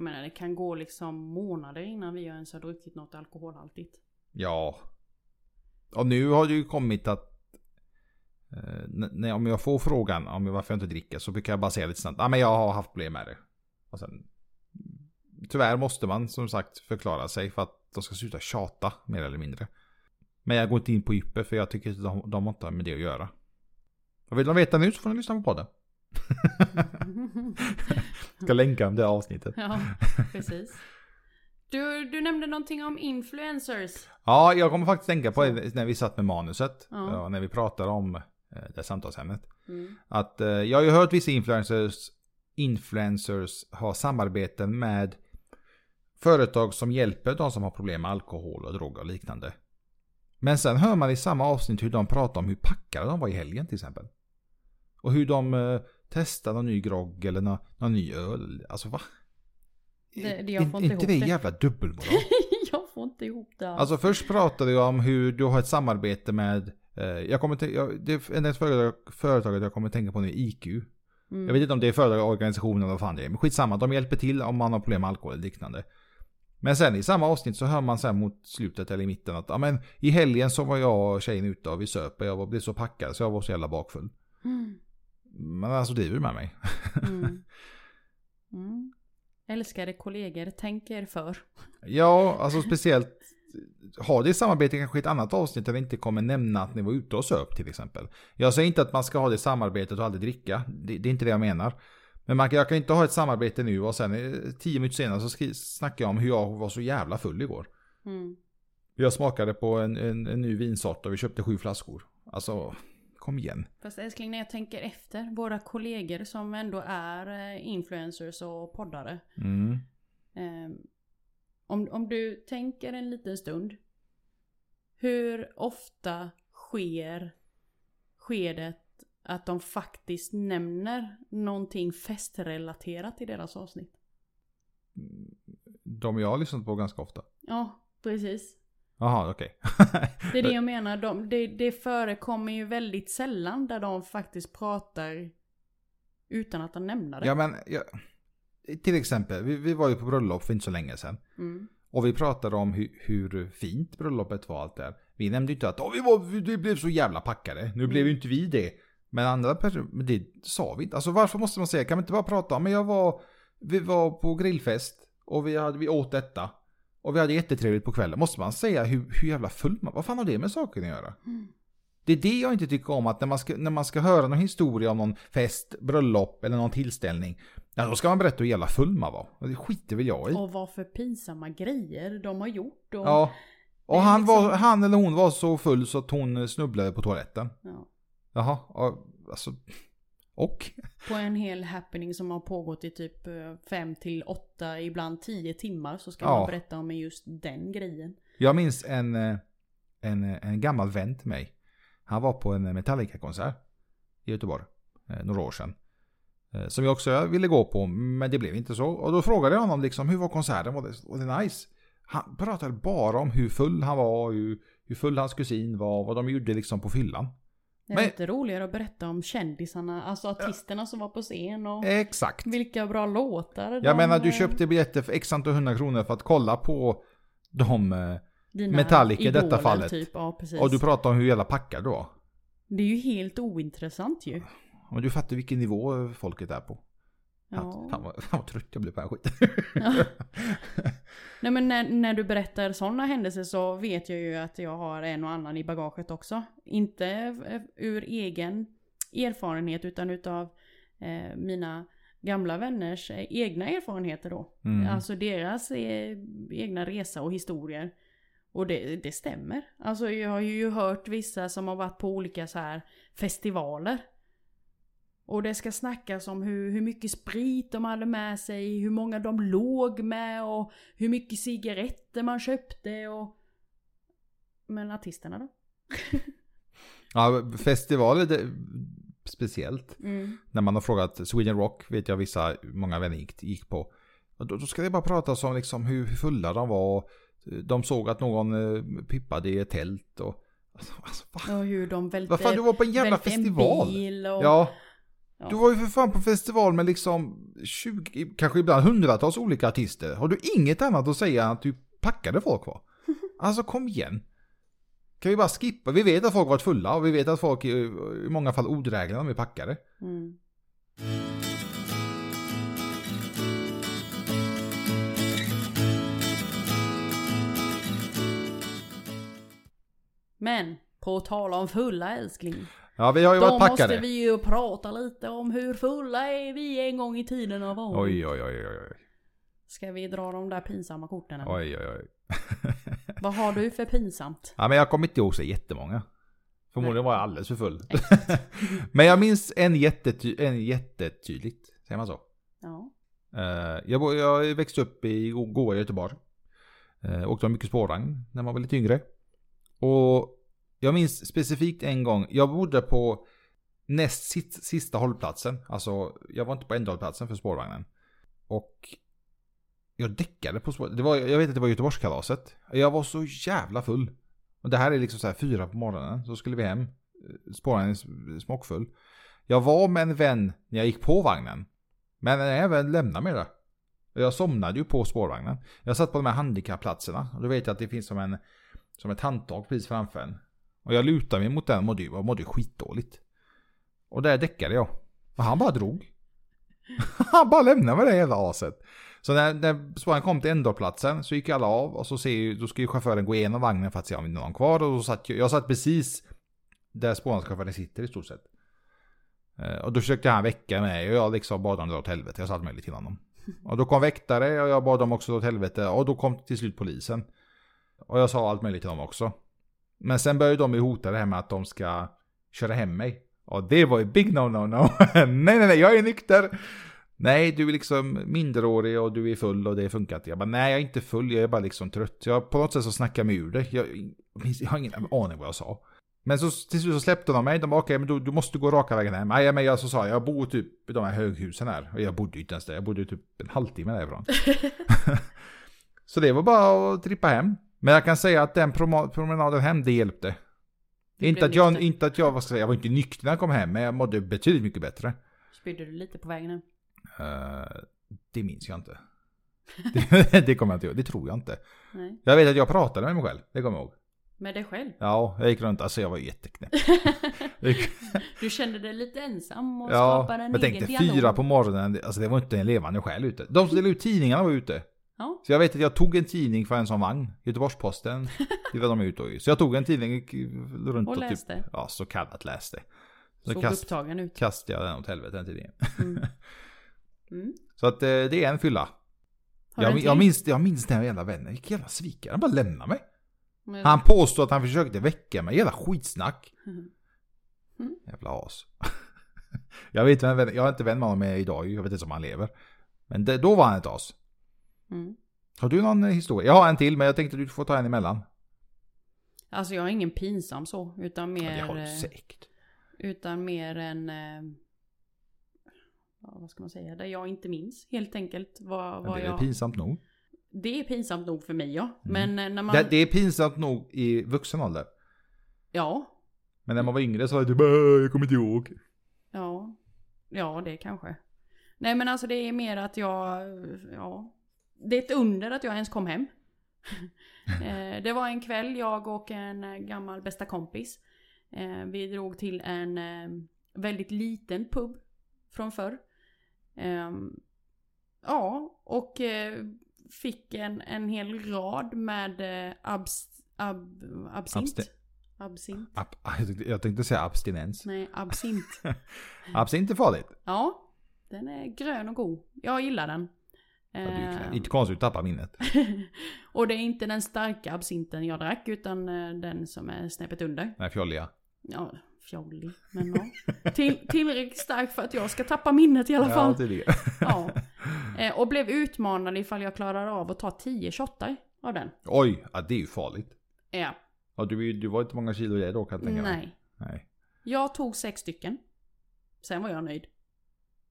Jag menar det kan gå liksom månader innan vi ens har druckit något alkoholhaltigt. Ja. Och nu har det ju kommit att eh, när, om jag får frågan om varför jag inte dricker så brukar jag bara säga lite snabbt. Ja ah, men jag har haft problem med det. Och sen, tyvärr måste man som sagt förklara sig för att de ska sluta tjata mer eller mindre. Men jag går inte in på djupet för jag tycker att de, de har inte med det att göra. Och vill de veta nu så får ni lyssna på podden. Ska länka om det avsnittet. ja, precis. Du, du nämnde någonting om influencers. Ja, jag kommer faktiskt tänka på det när vi satt med manuset. Ja. När vi pratade om eh, det samtalsämnet. Mm. Att eh, jag har ju hört vissa influencers, influencers ha samarbeten med företag som hjälper de som har problem med alkohol och droger och liknande. Men sen hör man i samma avsnitt hur de pratar om hur packade de var i helgen till exempel. Och hur de testar någon ny grogg eller någon, någon ny öl. Alltså va? Det- det- jag får inte inte ihop det jävla dubbelmoral? jag får inte ihop det. Alltså först pratade jag om hur du har ett samarbete med, eh, jag kommer jag, det är ett företag, företaget jag kommer tänka på nu, IQ. Mm. Jag vet inte om det är företag, organisation eller vad fan det är, men skitsamma, de hjälper till om man har problem med alkohol eller liknande. Men sen i samma avsnitt så hör man sen mot slutet eller i mitten att ja men i helgen så var jag och tjejen ute och vi söp och jag var, blev så packad så jag var så jävla bakfull. Mm. Men alltså driver du med mig? Mm. Mm. Älskade kollegor, tänk er för. Ja, alltså speciellt ha det samarbetet kanske i ett annat avsnitt där vi inte kommer nämna att ni var ute och söp till exempel. Jag säger inte att man ska ha det samarbetet och aldrig dricka. Det, det är inte det jag menar. Men man, kan- jag kan inte ha ett samarbete nu och sen eh, tio minuter senare så skri- snackar jag om hur jag var så jävla full igår. Mm. Jag smakade på en, en, en ny vinsort och vi köpte sju flaskor. Alltså, kom igen. Fast älskling, när jag tänker efter, våra kollegor som ändå är eh, influencers och poddare. Mm. Eh, om, om du tänker en liten stund. Hur ofta sker, sker det att de faktiskt nämner någonting festrelaterat i deras avsnitt? De jag har lyssnat på ganska ofta. Ja, precis. Jaha, okej. Det är det jag menar. De, det, det förekommer ju väldigt sällan där de faktiskt pratar utan att de nämner det. ja men, jag, till exempel, vi, vi var ju på bröllop för inte så länge sedan. Mm. Och vi pratade om hur, hur fint bröllopet var allt där. Vi nämnde ju inte att Åh, vi, var, vi blev så jävla packade. Nu blev ju inte vi det. Men andra personer, det sa vi inte. Alltså varför måste man säga, kan vi inte bara prata om, men jag var, vi var på grillfest och vi, hade, vi åt detta. Och vi hade jättetrevligt på kvällen. Måste man säga hur, hur jävla full man Vad fan har det med saken att göra? Mm. Det är det jag inte tycker om, att när man ska, när man ska höra någon historia om någon fest, bröllop eller någon tillställning. Ja, då ska man berätta hur jävla full man var. Och det skiter väl jag i. Och vad för pinsamma grejer de har gjort. Och, Ja. Och han, liksom- var, han eller hon var så full så att hon snubblade på toaletten. Ja. Jaha, ja, alltså. Och? På en hel happening som har pågått i typ 5 till 8, ibland 10 timmar så ska Ja. man berätta om just den grejen. Jag minns en, eh, en, en gammal vän till mig. Han var på en Metallica-konsert i Göteborg. eh, Några år sedan. Eh, Som jag också ville gå på, men det blev inte så. Och då frågade jag honom liksom, hur var konserten? Var det, var det nice? Han pratade bara om hur full han var, hur, hur full hans kusin var, vad de gjorde liksom på fyllan. Det är Men- inte roligare att berätta om kändisarna, alltså artisterna som var på scen och Exakt. vilka bra låtar Jag de, menar, du eh, köpte biljetter för x antal hundra kronor för att kolla på de... eh, dina Metallica i detta fallet. Typ. Ja. Och du pratar om hur jävla packad du var. Det är ju helt ointressant ju. Och du fattar vilken nivå folket är på. Ja. Fan, vad, fan vad trött jag blev på den här skiten. Ja. Nej men när, när du berättar sådana händelser så vet jag ju att jag har en och annan i bagaget också. Inte eh, ur egen erfarenhet utan utav eh, mina gamla vänners eh, egna erfarenheter då. Mm. Alltså deras eh, egna resa och historier. Och det, det stämmer. Alltså jag har ju hört vissa som har varit på olika så här festivaler. Och det ska snackas om hur, hur mycket sprit de hade med sig, hur många de låg med och hur mycket cigaretter man köpte och... Men artisterna då? Ja, festivaler, det, speciellt. Mm. När man har frågat Sweden Rock, vet jag vissa, många vänner gick, gick på. Och Då, då ska det bara prata om liksom hur fulla de var. De såg att någon eh, pippade i ett tält och... Alltså, alltså, vad, Och hur de välte, vad fan, du var på en jävla festival. en bil och... Ja, Ja. du var ju för fan på festival med liksom 20, kanske ibland hundratals olika artister. Har du inget annat att säga än att du packade folk var? Alltså kom igen. Kan vi bara skippa? Vi vet att folk varit fulla och vi vet att folk i, många fall odrägliga när är packade. Mm. Men, på tal om fulla älskling. Ja, vi har ju Då varit måste packade. vi ju prata lite om hur fulla är vi en gång i tiden har varit. Oj, oj, oj, oj, oj. Ska vi dra de där pinsamma korten? eller? Oj, oj, oj. Vad har du för pinsamt? Ja, men jag kommer inte ihåg så jättemånga. Förmodligen var jag alldeles för full. men jag minns en, jättety en jättetydligt. Säger man så? Ja. Eh, jag, bo- jag växte upp i go- goa Göteborg. Uh, åkte mycket spårvagn när man var lite yngre. Och jag minns specifikt en gång. Jag bodde på näst sista hållplatsen. Alltså jag var inte på ändhållplatsen för spårvagnen. Och jag däckade på spårvagnen. Det var, jag vet att det var Göteborgskalaset. Jag var så jävla full. Och det här är liksom så här fyra på morgonen. Så skulle vi hem. Spårvagnen är smockfull. Jag var med en vän när jag gick på vagnen. Men även lämna mig där. Jag somnade ju på spårvagnen. Jag satt på de här handikappplatserna. Och då vet jag att det finns som, en, som ett handtag precis framför en. Och jag lutade mig mot den och mådde, ju- mådde skitdåligt. Och där däckade jag. Och han bara drog. han bara lämnade mig det jävla aset. Så när, när spåren kom till ändhållplatsen så gick alla av och så ser ju, då ska ju chauffören gå igenom vagnen för att se om det är någon kvar. Och då satt jag, jag satt precis där spårvagnschauffören sitter i stort sett. Eh, och då försökte han väcka mig och jag liksom bad honom dra åt helvete. Jag sa allt möjligt till honom. Och då kom väktare och jag bad dem också dra åt helvete. Och då kom till slut polisen. Och jag sa allt möjligt till dem också. Men sen började de ju hota det här med att de ska köra hem mig. Och det var ju big no no no. nej nej nej, jag är nykter. Nej, du är liksom minderårig och du är full och det funkar inte. Jag bara, nej jag är inte full, jag är bara liksom trött. Jag på något sätt så snackar mig ur det. Jag, jag har ingen aning vad jag sa. Men så till slut så släppte de mig. De bara, okej men du, du måste gå raka vägen hem. Nej men jag så sa jag, jag bor typ i de här höghusen här. Och jag bodde ju inte ens där, jag bodde typ en halvtimme därifrån. så det var bara att trippa hem. Men jag kan säga att den promenaden hem, det hjälpte. Du Inte att, jag, nykter. inte att jag, ska jag jag var inte nykter när jag kom hem, men jag mådde betydligt mycket bättre. Spydde du lite på vägen hem? Eh, det minns jag inte. det, det kommer jag inte ihåg, det tror jag inte. Nej. Jag vet att jag pratade med mig själv, det kommer jag ihåg. Med dig själv? Ja, jag gick runt, alltså jag var jätteknäpp. Jag Du kände dig lite ensam och ja, skapade en men egen tänkte dialog? fyra på morgonen, alltså det var inte en levande själ ute. De som delade ut tidningarna var ute. Ja. Så jag vet att jag tog en tidning för en sån vagn. Göteborgs-Posten. Var de ute och Så jag tog en tidning runt Och och, läste. typ, ja så kallat läste. Så Såg kast, upptagen ut. kastade jag den åt helvete den tidningen. Mm. Mm. Så att eh, det är en fylla. Jag, jag, minns, jag minns den jävla vännen, vilken jävla svikare. Han bara lämnade mig. Men- Han påstod att han försökte väcka mig, jävla skitsnack. Mm. Jävla as. jag vet vem, jag är inte vän med honom idag, jag vet inte om han lever. Men det, då var han ett as. Mm. Har du någon eh, historia? Jag har en till men jag tänkte du får ta en emellan. Alltså jag har ingen pinsam så, utan Ja, mer... det har du eh, säkert. Utan mer en... eh, Ja, vad ska man säga? Där jag inte minns helt enkelt vad, vad det är jag... pinsamt nog. Det är pinsamt nog för mig ja. Mm. Men när man... Det, det är pinsamt nog i vuxen ålder. Ja. Men när man var yngre så var det typ "Åh, jag kommer inte ihåg. Ja. Ja, det kanske. Nej men alltså det är mer att jag... Ja. Det är ett under att jag ens kom hem. Eh, det var en kväll, jag och en eh, gammal bästa kompis. Eh, Vi drog till en väldigt liten pub från förr. Ehm, Ja, och fick en, en hel rad med abs, ab, absint. Absti- Absint. Ab, jag tänkte- jag tänkte säga abstinens. Nej, absint. Absint är farligt. Ja, den är grön och god. Jag gillar den. Ja, det är Ehm, inte konstigt att tappa minnet. och det är inte den starka absinten jag drack utan eh, den som är snäppet under. Nej, fjolliga. Ja, fjollig. Men ja. Till, tillräckligt stark för att jag ska tappa minnet i alla Ja, fall. tydligen. Ja. Eh, och blev utmanad ifall jag klarar av att ta 10 shottar av den. Oj, ja, det är ju farligt. Ja. Ja, du, du var inte många kilo i det då kan jag tänka mig. Nej. Nej. Jag tog sex stycken. Sen var jag nöjd.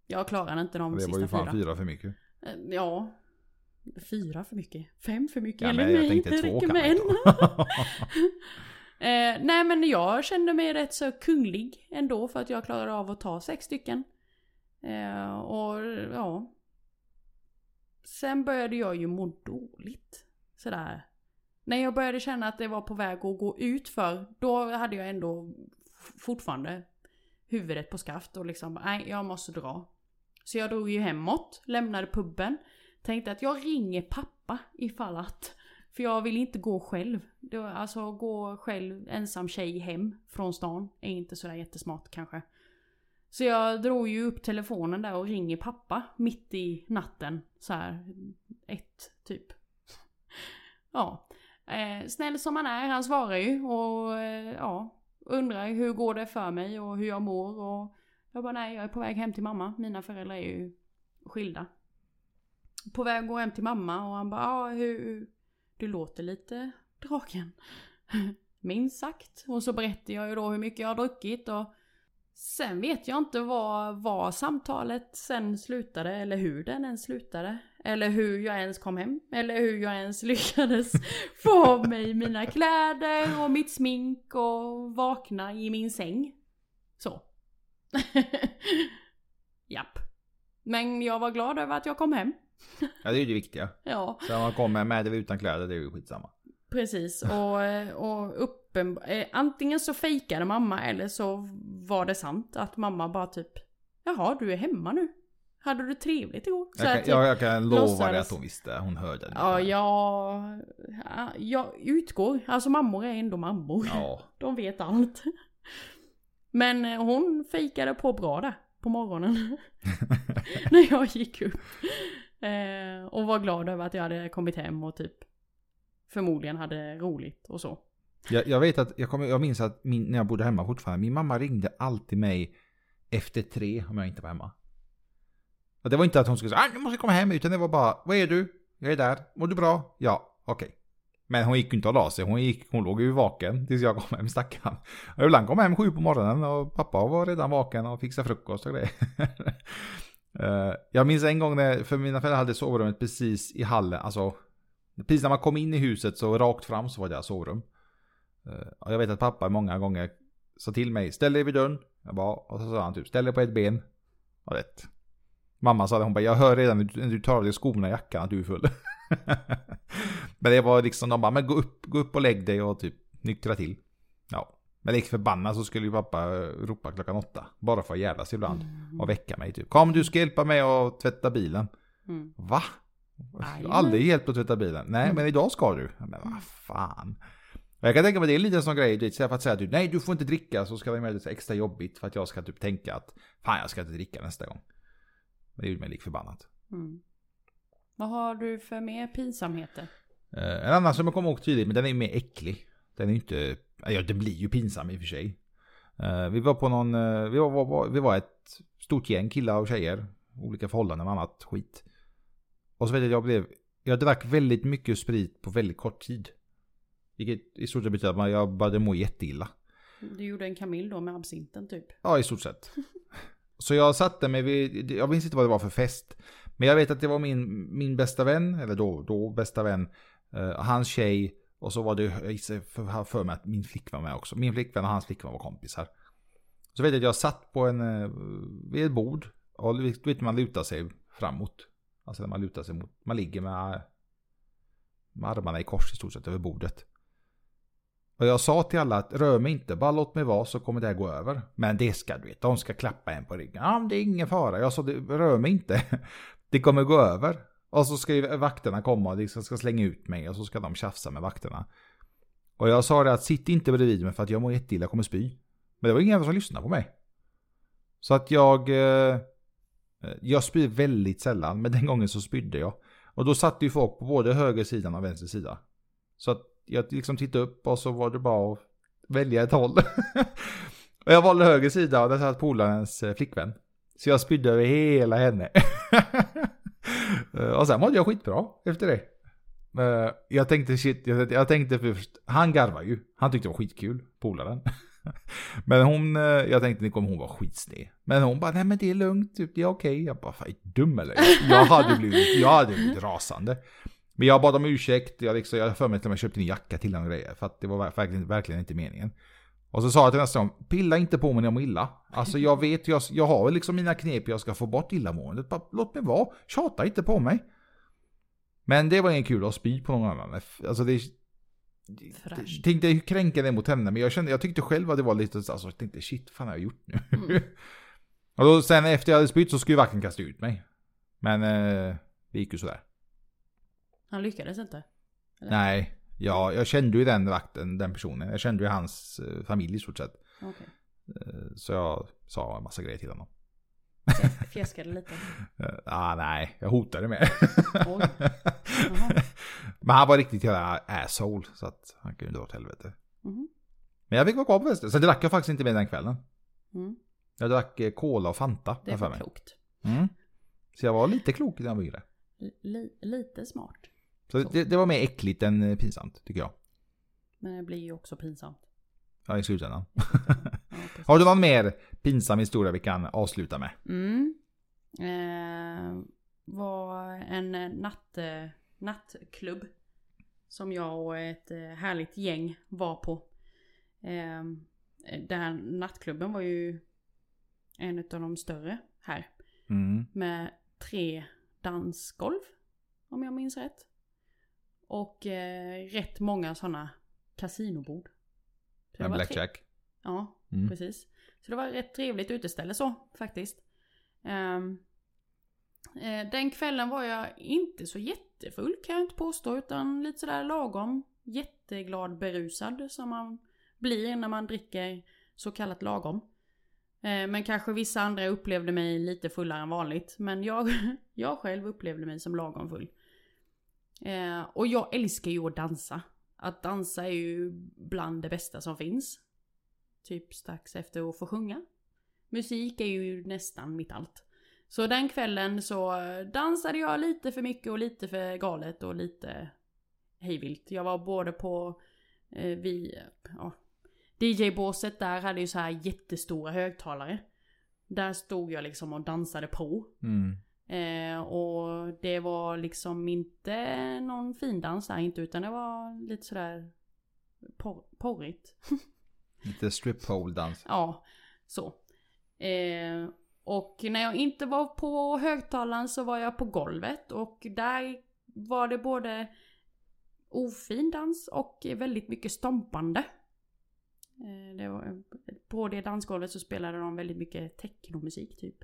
Jag klarade inte de Det sista var ju fan fyra. fyra för mycket. Eh, Ja. Fyra för mycket. Fem för mycket. Ja, Eller men jag nej, tänkte det två räcker med en. eh, nej men jag kände mig rätt så kunglig ändå för att jag klarade av att ta sex stycken. Eh, och ja. Sen började jag ju må dåligt. Sådär. När jag började känna att det var på väg att gå ut för då hade jag ändå fortfarande huvudet på skaft och liksom, nej jag måste dra. Så jag drog ju hemåt, lämnade puben. Tänkte att jag ringer pappa ifall att. För jag vill inte gå själv. Var, alltså gå själv ensam tjej hem från stan är inte sådär jättesmart kanske. Så jag drog ju upp telefonen där och ringer pappa mitt i natten. Så här ett typ. Ja. Eh, snäll som han är, han svarar ju och eh, ja. Undrar hur går det för mig och hur jag mår och jag bara nej jag är på väg hem till mamma. Mina föräldrar är ju skilda. På väg att gå hem till mamma och han bara ja hur Du låter lite dragen. Minst sagt. Och så berättar jag ju då hur mycket jag har druckit och Sen vet jag inte vad, vad samtalet sen slutade eller hur den ens slutade. Eller hur jag ens kom hem. Eller hur jag ens lyckades få av mig mina kläder och mitt smink och vakna i min säng. Så. Japp. Men jag var glad över att jag kom hem. Ja, det är ju det viktiga. Ja, Så man kommer med eller utan kläder, det är ju skitsamma. precis. Och, eh, och uppen, eh, antingen så fejkade mamma eller så var det sant att mamma bara typ Jaha, du är hemma nu. Hade du trevligt igår? Så Jag kan, typ, jag, jag kan lova dig att hon visste. Hon hörde det. Ja, jag, ja, jag utgår. Alltså mammor är ändå mammor. Ja. De vet allt. Men eh, hon fejkade på bra där på morgonen. När jag gick upp. Eh, och var glad över att jag hade kommit hem och typ förmodligen hade roligt och så. Jag, jag vet att, jag, kommer, jag minns att min, när jag bodde hemma fortfarande, min mamma ringde alltid mig efter tre om jag inte var hemma. Och det var inte att hon skulle säga ah, jag måste komma hem, utan det var bara, vad är du? Jag är där, mår du bra? Ja, okej. Okay. Men hon gick ju inte och la sig, hon, gick, hon låg ju vaken tills jag kom hem stackarn. Och ibland kom jag hem sju på morgonen och pappa var redan vaken och fixade frukost och grejer. Eh, jag minns en gång när, för mina föräldrar hade sovrummet precis i hallen, alltså precis när man kom in i huset så rakt fram så var det sovrum. Eh, och jag vet att pappa många gånger sa till mig, ställ dig vid dörren. Jag bara, och så sa han typ, ställ dig på ett ben. Och rätt. Mamma sa det, hon bara, jag hör redan när du tar av dig skorna och jackan att du är full. men det var liksom, de bara, men gå upp, gå upp och lägg dig och typ nyktra till. Ja. Men lik förbannat så skulle ju pappa ropa klockan åtta. Bara för att jävlas ibland. Mm. Och väcka mig typ. Kom du ska hjälpa mig att tvätta bilen. Mm. Va? Jag har aldrig hjälpt att tvätta bilen. Nej mm. men idag ska du. Men vad fan. Jag kan tänka mig det är en liten sån grej, för att säga att du, nej du får inte dricka så ska det vara lite extra jobbigt för att jag ska typ tänka att fan jag ska inte dricka nästa gång. Men det gjorde mig lik förbannat. Mm. Vad har du för mer pinsamheter? Eh, en annan som jag kommer ihåg tydligt, men den är mer äcklig. Den är inte, ja det blir ju pinsam i och för sig. Eh, vi var på någon, eh, vi var, var, vi var ett stort gäng killar och tjejer. Olika förhållanden och annat skit. Och så vet jag att jag blev, jag drack väldigt mycket sprit på väldigt kort tid. Vilket i stort sett betyder att jag började må jätteilla. Du gjorde en kamil då med absinten typ? Ja, i stort sett. Så jag satte mig vid, jag minns inte vad det var för fest. Men jag vet att det var min, min bästa vän, eller då, då bästa vän, eh, hans tjej. Och så var det, jag för, för mig att min flickvän var med också. Min flickvän och hans flickvän var kompisar. Så vet jag att jag satt på en, eh, vid ett bord. Och du vet man lutar sig framåt. Alltså när man lutar sig mot, man ligger med, med armarna i kors i stort sett över bordet. Och jag sa till alla att rör mig inte, bara låt mig vara så kommer det här gå över. Men det ska du veta, de ska klappa en på ryggen. Ja, det är ingen fara. Jag sa, rör mig inte. Det kommer gå över. Och så ska vakterna komma och de ska slänga ut mig och så ska de tjafsa med vakterna. Och jag sa det att sitt inte bredvid mig för att jag mår jätteilla, jag kommer spy. Men det var ingen som lyssnade på mig. Så att jag... Eh, jag spyr väldigt sällan, men den gången så spydde jag. Och då satt ju folk på både höger sidan och vänster sida. Så att jag liksom tittade upp och så var det bara att välja ett håll. och jag valde höger sida och där satt polarens eh, flickvän. Så jag spydde över hela henne. Eh, och sen mådde jag skitbra efter det. Eh, jag tänkte shit, jag tänkte först, han garvar ju. Han tyckte det var skitkul, polaren. Men hon, eh, jag tänkte ni kommer hon vara skitsned. Men hon bara, nej men det är lugnt, typ, det är okej. Okay. Jag bara, fan är dum eller? Jag hade blivit, jag hade blivit rasande. Men jag bad om ursäkt, jag, liksom, jag för mig att jag köpte en jacka till honom och grejer. För att det var verkligen, verkligen inte meningen. Och så sa jag till nästa gång, pilla inte på mig när jag mår illa. Alltså jag vet, jag, jag har liksom mina knep jag ska få bort illamåendet. Bara, låt mig vara, tjata inte på mig. Men det var ingen kul att spy på någon annan. Alltså det... Jag tänkte hur kränka det mot henne, men jag kände, jag tyckte själv att det var lite, alltså jag tänkte shit, fan har jag gjort nu? Mm. och då, sen efter jag hade spytt så skulle vakten kasta ut mig. Men eh, det gick ju sådär. Han lyckades inte? Eller? Nej, ja, jag kände ju den vakten, den personen. Jag kände ju hans eh, familj i stort sett. Okay. Eh, så jag sa en massa grejer till honom. Fjäskade lite? ah, nej, jag hotade med. Men han var riktigt jävla asshole. Så att han kunde dra åt helvete. Mm. Men jag fick vara kvar på festen. Så drack jag faktiskt inte mer den kvällen. Mm. Jag drack eh, cola och Fanta. Det var klokt. Mm. Så jag var lite klok när jag var yngre. Li lite smart. Så det, det, var mer äckligt än eh, pinsamt, tycker jag. Men det blir ju också pinsamt. Ja, i slutändan. ja, Har du någon mer pinsam historia vi kan avsluta med? Mm. Eh, var en natt, nattklubb. Som jag och ett eh, härligt gäng var på. Eh, den här nattklubben var ju en av de större här. Mm. Med tre dansgolv. Om jag minns rätt. Och eh, rätt många sådana kasinobord. Så en blackjack? Ja, mm. precis. Så det var rätt trevligt uteställe så faktiskt. Um, eh, den kvällen var jag inte så jättefull kan jag inte påstå utan lite sådär lagom jätteglad berusad som man blir när man dricker så kallat lagom. Eh, Men kanske vissa andra upplevde mig lite fullare än vanligt. Men jag, jag själv upplevde mig som lagom full. Eh, Och jag älskar ju att dansa. Att dansa är ju bland det bästa som finns. Typ strax efter att få sjunga. Musik är ju nästan mitt allt. Så den kvällen så dansade jag lite för mycket och lite för galet och lite hejvilt. Jag var både på eh, vi, ja, DJ-båset där hade ju så här jättestora högtalare. Där stod jag liksom och dansade på. Mm. Eh, och det var liksom inte någon findans där inte utan det var lite sådär por- porrigt. Lite strip pole dans. Ja, så. Eh, och när jag inte var på högtalaren så var jag på golvet och där var det både ofin dans och väldigt mycket stompande. Eh, det var, på det dansgolvet så spelade de väldigt mycket technomusik typ.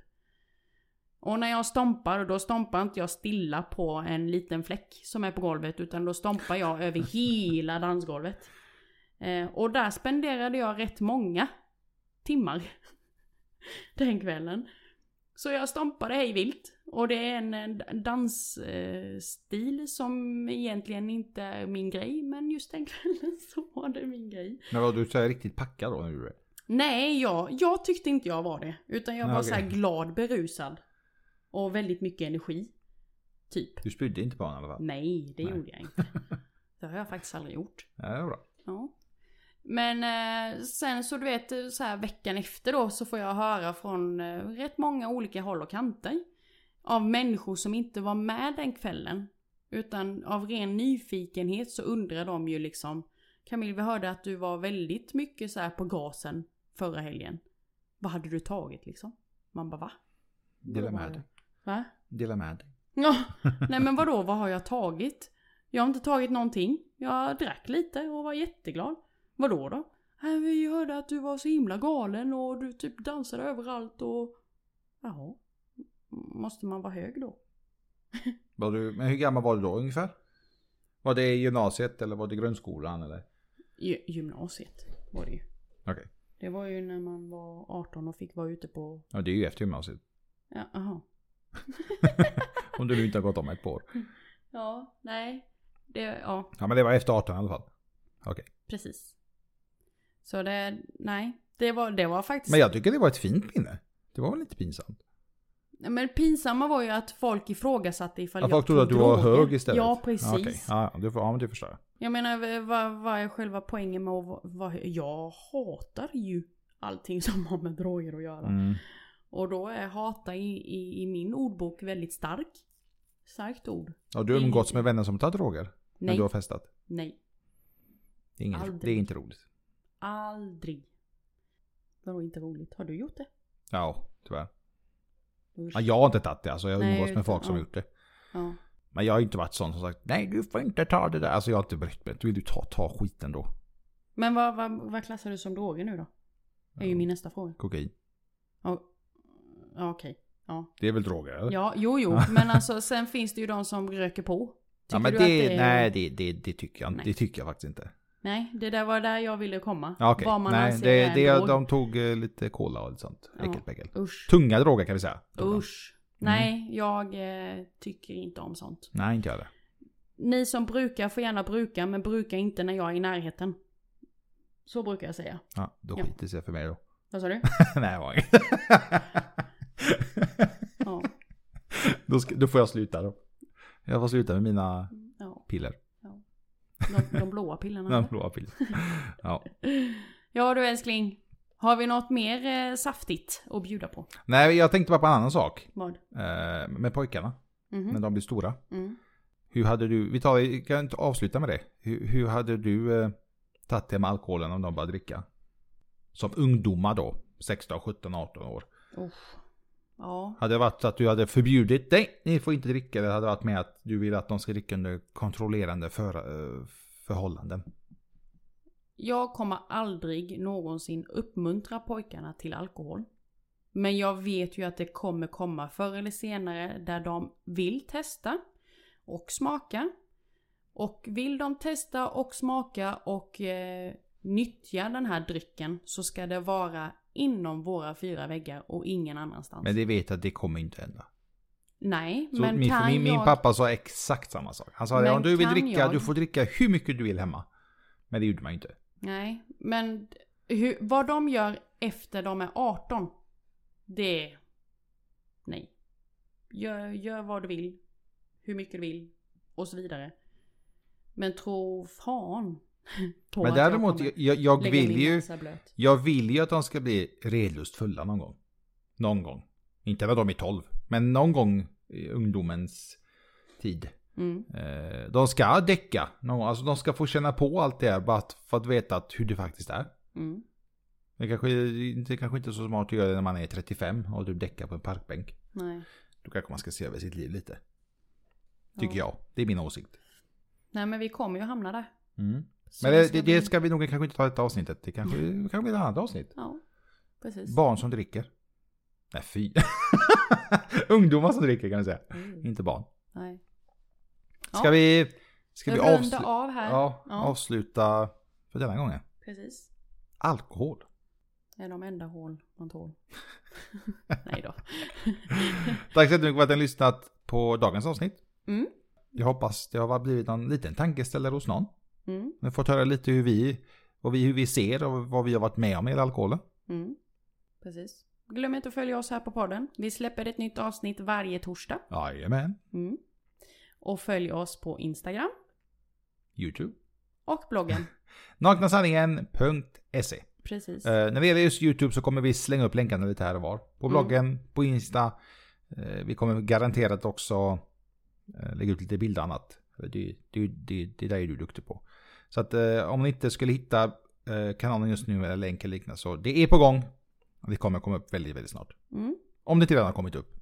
Och när jag stompar, då stompar inte jag stilla på en liten fläck som är på golvet utan då stompar jag över hela dansgolvet. Eh, och där spenderade jag rätt många timmar den kvällen. Så jag stompade hej vilt. Och det är en eh, dansstil som egentligen inte är min grej. Men just den kvällen så var det min grej. Men var du så här riktigt packad då när du? Nej, jag, jag tyckte inte jag var det. Utan jag Nej, var okej. så glad berusad. Och väldigt mycket energi. Typ. Du spydde inte på honom i alla fall? Nej, det Nej. gjorde jag inte. Det har jag faktiskt aldrig gjort. Ja, det var bra. Ja. Men eh, sen så du vet så här veckan efter då så får jag höra från eh, rätt många olika håll och kanter. Av människor som inte var med den kvällen. Utan av ren nyfikenhet så undrar de ju liksom Camille vi hörde att du var väldigt mycket så här på gasen förra helgen. Vad hade du tagit liksom? Man bara va? Dela med dig. Va? Dela med dig. Ja, nej men vadå, vad har jag tagit? Jag har inte tagit någonting. Jag drack lite och var jätteglad. Vadå då? "Nej, Vi hörde att du var så himla galen och du typ dansade överallt och... Jaha. Måste man vara hög då? Var du, men hur gammal var du då ungefär? Var det i gymnasiet eller var det grundskolan eller? Gy- gymnasiet var det ju. Okej. Det var ju när man var 18 och fick vara ute på... Ja det är ju efter gymnasiet. Ja, aha. Om du nu inte har gått om ett par år. Ja, nej. Det, ja, Ja men det var efter 18 i alla fall. Okej. precis. Så det, nej. Det var, det var faktiskt... Men jag tycker det var ett fint minne. Det var väl lite pinsamt? Men pinsamma var ju att folk ifrågasatte ifall Att jag folk trodde att du var hög istället? Ja, precis. Ja, okej. ja, du får, ja men det förstår jag. Jag menar, vad, vad är själva poängen med att vara-? Jag hatar ju allting som har med droger att göra. Mm. Och då är hata i, i, i min ordbok väldigt stark. Starkt ord. Och du har umgåtts med vänner som tar droger? När Nej, du har festat? nej, Det är, det är inte roligt. aldrig. Vadå inte roligt? Har du gjort det? Ja, tyvärr. Usch. Ja, jag har inte tagit det. Alltså jag har umgåtts med folk som har ja. gjort det. Ja. Men jag har inte varit sån som sagt nej du får inte ta det där. Alltså jag har inte brytt mig. Vill du ta, ta skiten då. Men vad, vad, vad klassar du som droger nu då? Är ju min nästa fråga. Kokain. Ja, ja, okej. Ja. Det är väl droger eller? Ja, jo, jo. Men alltså sen finns det ju de som röker på. Tycker Ja, men du det, att det är... nej det, det, det tycker jag Nej. Det tycker jag faktiskt inte. Nej, det där var där jag ville komma. Ja, okej. Vad man Nej, anser det, är det, en drog. de tog eh, lite cola och lite sånt. Ja. Äckelpäckel. Usch. Tunga droger kan vi säga. de. Usch. Nej, jag eh, tycker inte om sånt. Nej, inte jag det. Ni som brukar får gärna bruka, men bruka inte när jag är i närheten. Så brukar jag säga. Ja, då Ja. skiter det sig för mig då. Vad sa du? Nej, det var inget. Ja. då, ska, då får jag sluta då. Jag får sluta med mina ja. piller. De, de blåa pillerna. Ja, eller? blåa piller. Ja. Ja du älskling. Har vi något mer eh, saftigt att bjuda på? Nej, jag tänkte bara på en annan sak. Vad? Eh, med pojkarna, Mhm. när de blir stora. Mm. Hur hade du, vi tar, kan inte avsluta med det. Hur, hur hade du eh, tagit det med alkoholen om de började dricka? Som ungdomar då, 16, 17, 18 år. Usch. Ja. Hade det varit så att du hade förbjudit, nej, ni får inte dricka. Eller hade det varit med att du vill att de ska dricka under kontrollerande för, eh, förhållanden. Jag kommer aldrig någonsin uppmuntra pojkarna till alkohol. Men jag vet ju att det kommer komma förr eller senare där de vill testa och smaka. Och vill de testa och smaka och eh, nyttja den här drycken så ska det vara inom våra fyra väggar och ingen annanstans. Men det vet att det kommer inte hända. Nej, Så men min, kan min, min jag... pappa sa exakt samma sak. Han sa Men om du vill dricka, jag- du får dricka hur mycket du vill hemma. Men det gjorde man ju inte. Nej, men hur, vad de gör efter de är 18. Det är... Nej. Gör, gör vad du vill. Hur mycket du vill. Och så vidare. Men tro fan. Men jag däremot, jag, jag, lägga vill ju, jag vill ju att de ska bli redlust fulla någon gång. Någon gång. Inte när de är 12, men någon gång i ungdomens tid. Mm. Eh, de ska däcka. Alltså de ska få känna på allt det här bara för att veta hur det faktiskt är. Mm. Det kanske, det kanske inte är så smart att göra det när man är 35 och du däckar på en parkbänk. Nej. Då kanske man ska se över sitt liv lite. Tycker Ja. jag. Det är min åsikt. Nej men vi kommer ju hamna där. Mm. Men det, ska det, bli- det ska vi nog kanske inte ta ett avsnittet. Det kanske, det kanske blir ett annat avsnitt. Ja, precis. Barn som dricker. Nej fy. Ungdomar som dricker kan vi säga. Mm. Inte barn. Nej. Ska Ja. vi, ska vi avsluta, av här. ja, Ja. avsluta för denna gången? Precis. Alkohol. Det är de enda hål man tål. Nej då. Tack så jättemycket för att ni har lyssnat på dagens avsnitt. Mm. Jag hoppas det har blivit någon liten tankeställare hos någon. Mm. Ni har fått höra lite hur vi, vad vi, hur vi ser och vad vi har varit med om med alkoholen. Mm. Precis. Glöm inte att följa oss här på podden. Vi släpper ett nytt avsnitt varje torsdag. Jajamän. Mm. Och följ oss på Instagram YouTube. och bloggen. Naknasanningen.se Precis. eh, När det gäller just YouTube så kommer vi slänga upp länkarna lite här och var. På Mm. bloggen, på Insta. Eh, vi kommer garanterat också eh, lägga ut lite bilder och annat. Det, det, det, det där är du duktig på. Så att eh, om ni inte skulle hitta eh, kanalen just nu eller länk eller liknande så det är på gång. Det kommer komma upp väldigt, väldigt snart. Mm. Om det inte redan har kommit upp.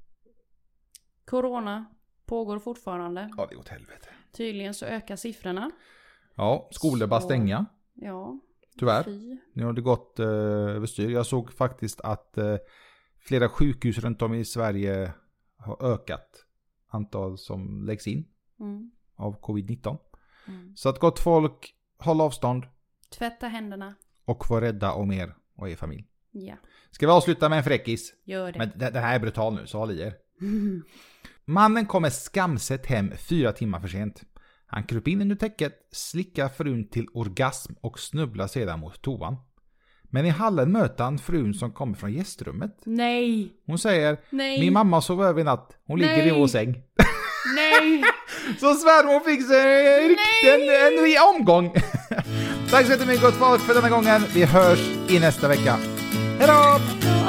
Corona pågår fortfarande. Ja, det är åt helvete. Tydligen så ökar siffrorna. Ja, skolor bara Så- stänga. Ja, Tyvärr. fy. Nu har det gått eh, överstyr. Jag såg faktiskt att eh, flera sjukhus runt om i Sverige har ökat antal som läggs in Mm. av covid-19. Mm. Så att gott folk, håll avstånd Tvätta händerna. och var rädda om er och er familj. Ja, Ska vi avsluta med en fräckis? gör det. Men den den här är brutal nu, så håll i er. Mannen kommer skamset hem fyra timmar för sent. Han kröp in under täcket, slickar frun till orgasm och snubblar sedan mot toan. Men i hallen möter han frun som kommer från gästrummet. Nej! Hon säger Nej! Min mamma sov över i natt. Hon ligger i Nej. vår säng. Nej! Så svärmor fick sig en, en ny omgång. Tack så jättemycket gott folk för denna gången. Vi hörs i nästa vecka. Hej då!